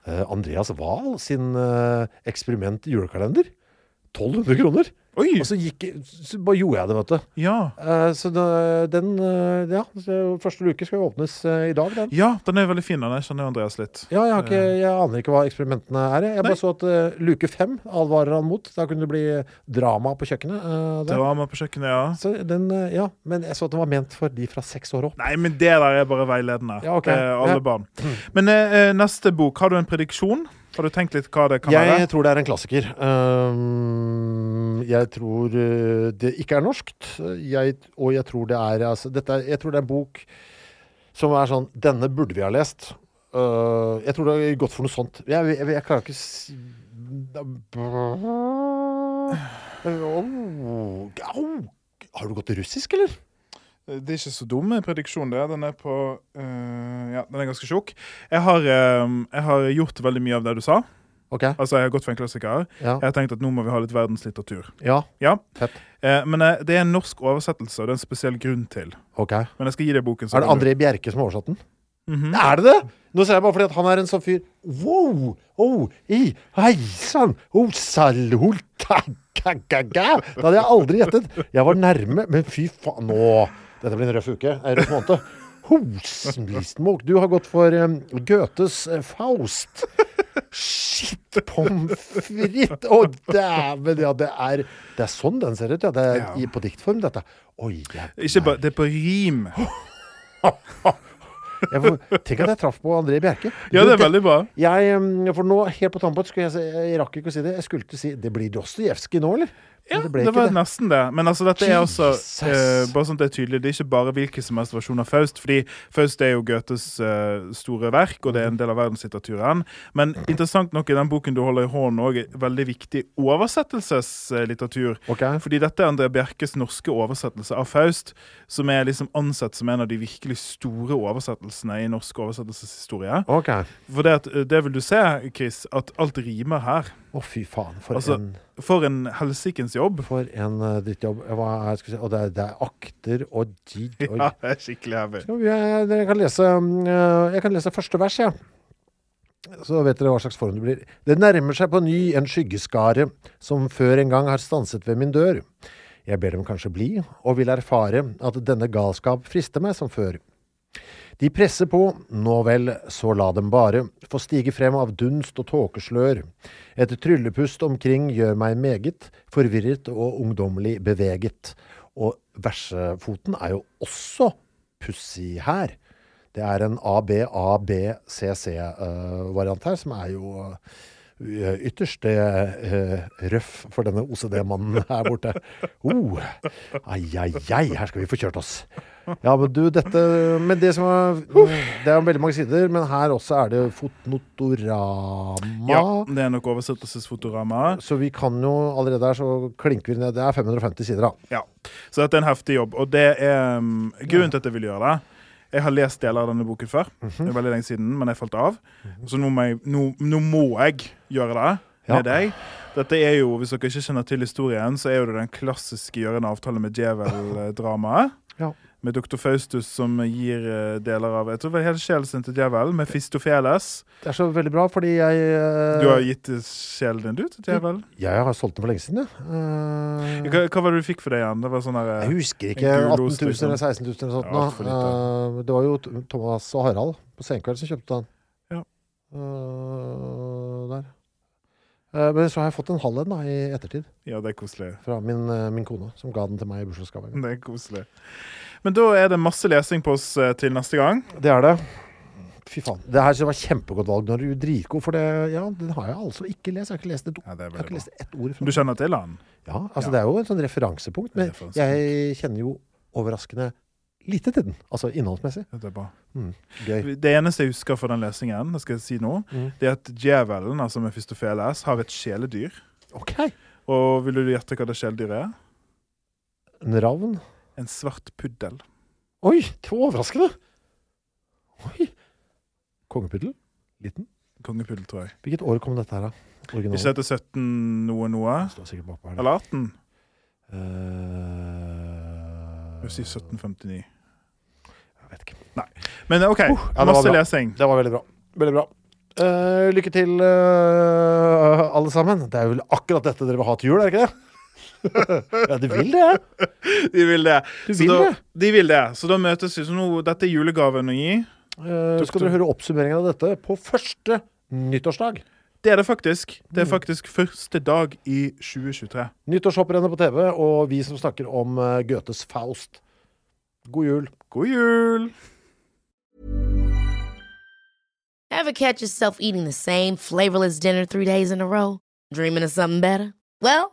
Eh, Andreas Wahl sin eh, eksperiment julekalender. 1200 kroner. Oi! Og så, gikk, så bare gjorde jeg det, vet du. Ja. Uh, så da, den uh, Ja, første luke skal jo åpnes uh, i dag, den. ja, den er veldig fin. Den. Jeg kjenner Andreas litt. Ja, jeg, ikke, jeg aner ikke hva eksperimentene er. Jeg Jeg bare så at luke fem advarer han mot. Da kunne det bli drama på kjøkkenet. Drama på kjøkkenet, ja. Så den, ja, men jeg så at den var ment for de fra seks år opp. Nei, men det der er bare veiledende. Ja, ok. Det er alle Ja. barn. Men eh, eh, neste bok, har du en prediksjon? Har du tenkt litt hva det kan Jeg være? tror det er en klassiker. Um, jeg tror eh, det ikke er norskt. Jeg, og jeg tror det er altså, dette Jeg tror det er en bok som er sånn Denne burde vi ha lest. Uh, jeg tror det er gått for noe sånt. Jeg, jeg, jeg klarer ikke si. Au. Har du gått russisk, eller? Det er ikke så dum prediksjon, det. Den er på uh, Ja, den er ganske tjukk. Jeg har, eh, jeg har gjort veldig mye av det du sa. OK. Altså, Jeg har gått for en klassiker. Ja. Jeg har tenkt at nå må vi ha litt verdenslitteratur. ja. Ja. Fett. Eh, men eh, det er en norsk oversettelse, og det er en spesiell grunn til. OK. Men jeg skal gi deg boken. så Er det André Bjerke som har oversatt den? Mhm. Er det det? Nå ser jeg bare fordi at han er en sånn fyr Wow! Oh, i, hei sann! Oh, salhol, ta, ga, ga, ga. Det hadde jeg aldri gjettet. Jeg var nærme, men fy faen Nå! Dette blir en røff uke. En røff måned. Hosmistmok. Du har gått for um, Goethes eh, Faust. Shit pommes frites! Å, dæven! Ja, det er, det er sånn den ser ut, ja. Det er Ja. i, på diktform, dette. Oi, jeg, Ikke bare, Det er på rim. får, tenk at jeg traff på André Bjerke. Ja, Du, det er veldig bra. Jeg, for nå, helt på tampen, skulle jeg, jeg rakk ikke å si det. Jeg skulle til å si Det blir Dostojevskij nå, eller? Ja, det, det, var det. nesten det. Men altså, dette er også eh, Bare sånn at det er tydelig, det er ikke bare hvilken som helst versjon av Faust. Fordi Faust er jo Goethes uh, store verk, og det er en del av verdenslitteraturen. Men interessant nok i den boken du holder i hånden òg, veldig viktig oversettelseslitteratur. Okay. Fordi dette er André Bjerkes norske oversettelse av Faust, som er liksom ansett som en av de virkelig store oversettelsene i norsk oversettelseshistorie. Okay. For det, at, eh, det vil du se, Chris, at alt rimer her. Å, fy faen. For Altså, en, For en helsikens jobb. for en uh, drittjobb. Hva er, skal si, og det er, det er akter og jid og Ja, det er skikkelig heavy. Skal vi- jeg, jeg, kan lese, um, uh, jeg kan lese første vers, jeg. Så vet dere hva slags form det blir. Det nærmer seg på ny en skyggeskare som før en gang har stanset ved min dør. Jeg ber dem kanskje bli, og vil erfare at denne galskap frister meg som før. De presser på, nå vel, så la dem bare, få stige frem av dunst og tåkeslør. Et tryllepust omkring gjør meg meget forvirret og ungdommelig beveget. Og versefoten er jo også pussig her. Det er en ABABCC-variant eh, her, som er jo eh, ytterst eh, røff for denne OCD-mannen her borte. Oh, ai, ai, ai, her skal vi få kjørt oss. Ja, men du, dette Men det som er Det er veldig mange sider, men her også er det fotnotorama. Ja, det er nok oversettelsesfotorama. Så vi kan jo allerede her, så klinker vi ned. Det er 550 sider, da. Ja. Så dette er en heftig jobb. Og det er um, grunnen til at jeg vil gjøre det. Jeg har lest deler av denne boken før. Det er veldig lenge siden, men jeg falt av. Så nå må jeg, nå, nå må jeg gjøre det Ja. med deg. Dette er jo, Hvis dere ikke kjenner til historien, så er jo det den klassiske gjøre en avtale med djevel-dramaet. Ja. Med Dr. Faustus som gir uh, deler av Jeg tror det var hele sjelen sin til djevelen, med Fistofeles. Det er så veldig bra, fordi jeg uh, Du har gitt sjelen din, du, til djevelen? Jeg har solgt den for lenge siden, ja. Uh, Hva, hva var det du fikk for det igjen? Det var sånn der, jeg husker ikke. en 18 000 liksom. eller 16 000 eller sånt. Ja, litt, ja. det var jo Thomas og Harald på Senkveld som kjøpte den. Ja. Der. Men så har jeg fått en halv en da, i ettertid. Ja, det er koselig. Fra min, min kone, som ga den til meg i bursdagsgave. Det er koselig. Men da er det masse lesing på oss eh, til neste gang. Det er det. Fy faen. Det her var kjempegodt valg. Når du er dritgod, for det, ja, den har jeg altså ikke lest. Jeg har ikke lest et, Ja, jeg har ikke lest ett ord fra Du kjenner til han? Ja, altså Ja. det er jo et sånn referansepunkt. Men jeg kjenner jo overraskende lite til den. Altså innholdsmessig. Det. Mm. Det eneste jeg husker fra den lesingen, det skal jeg si nå, Mm. det er at djevelen, altså Mefistofeles, har et kjæledyr. Okay. Og vil du gjette hva det kjæledyret er? En ravn. En svart puddel. Oi, det var overraskende! Oi. Kongepuddel? Liten? Kongepuddel, tror jeg. Hvilket år kom dette her, da? Ikke Originalen? dette 17 noe noe? Eller 18? Uh, Jeg sier 1759. Jeg vet ikke. Men OK, Uh, ja, masse lesing. Det var veldig bra. Veldig bra. Uh, lykke til, uh, alle sammen. Det er vel akkurat dette dere vil ha til jul, er det ikke det? ja, de vil det? De vil det. De vil da, det. De vil det. Så da møtes vi. Så nå, dette er julegaven å gi. Uh, skal dere høre oppsummeringen av dette på første nyttårsdag? Det er det faktisk. Det er Mm. faktisk første dag i 2023. Nyttårshopprennet på TV, og vi som snakker om eh, Goethes Faust. God jul. God jul! Ever catch yourself eating the same flavorless dinner three days in a row? Dreaming of something better? Well,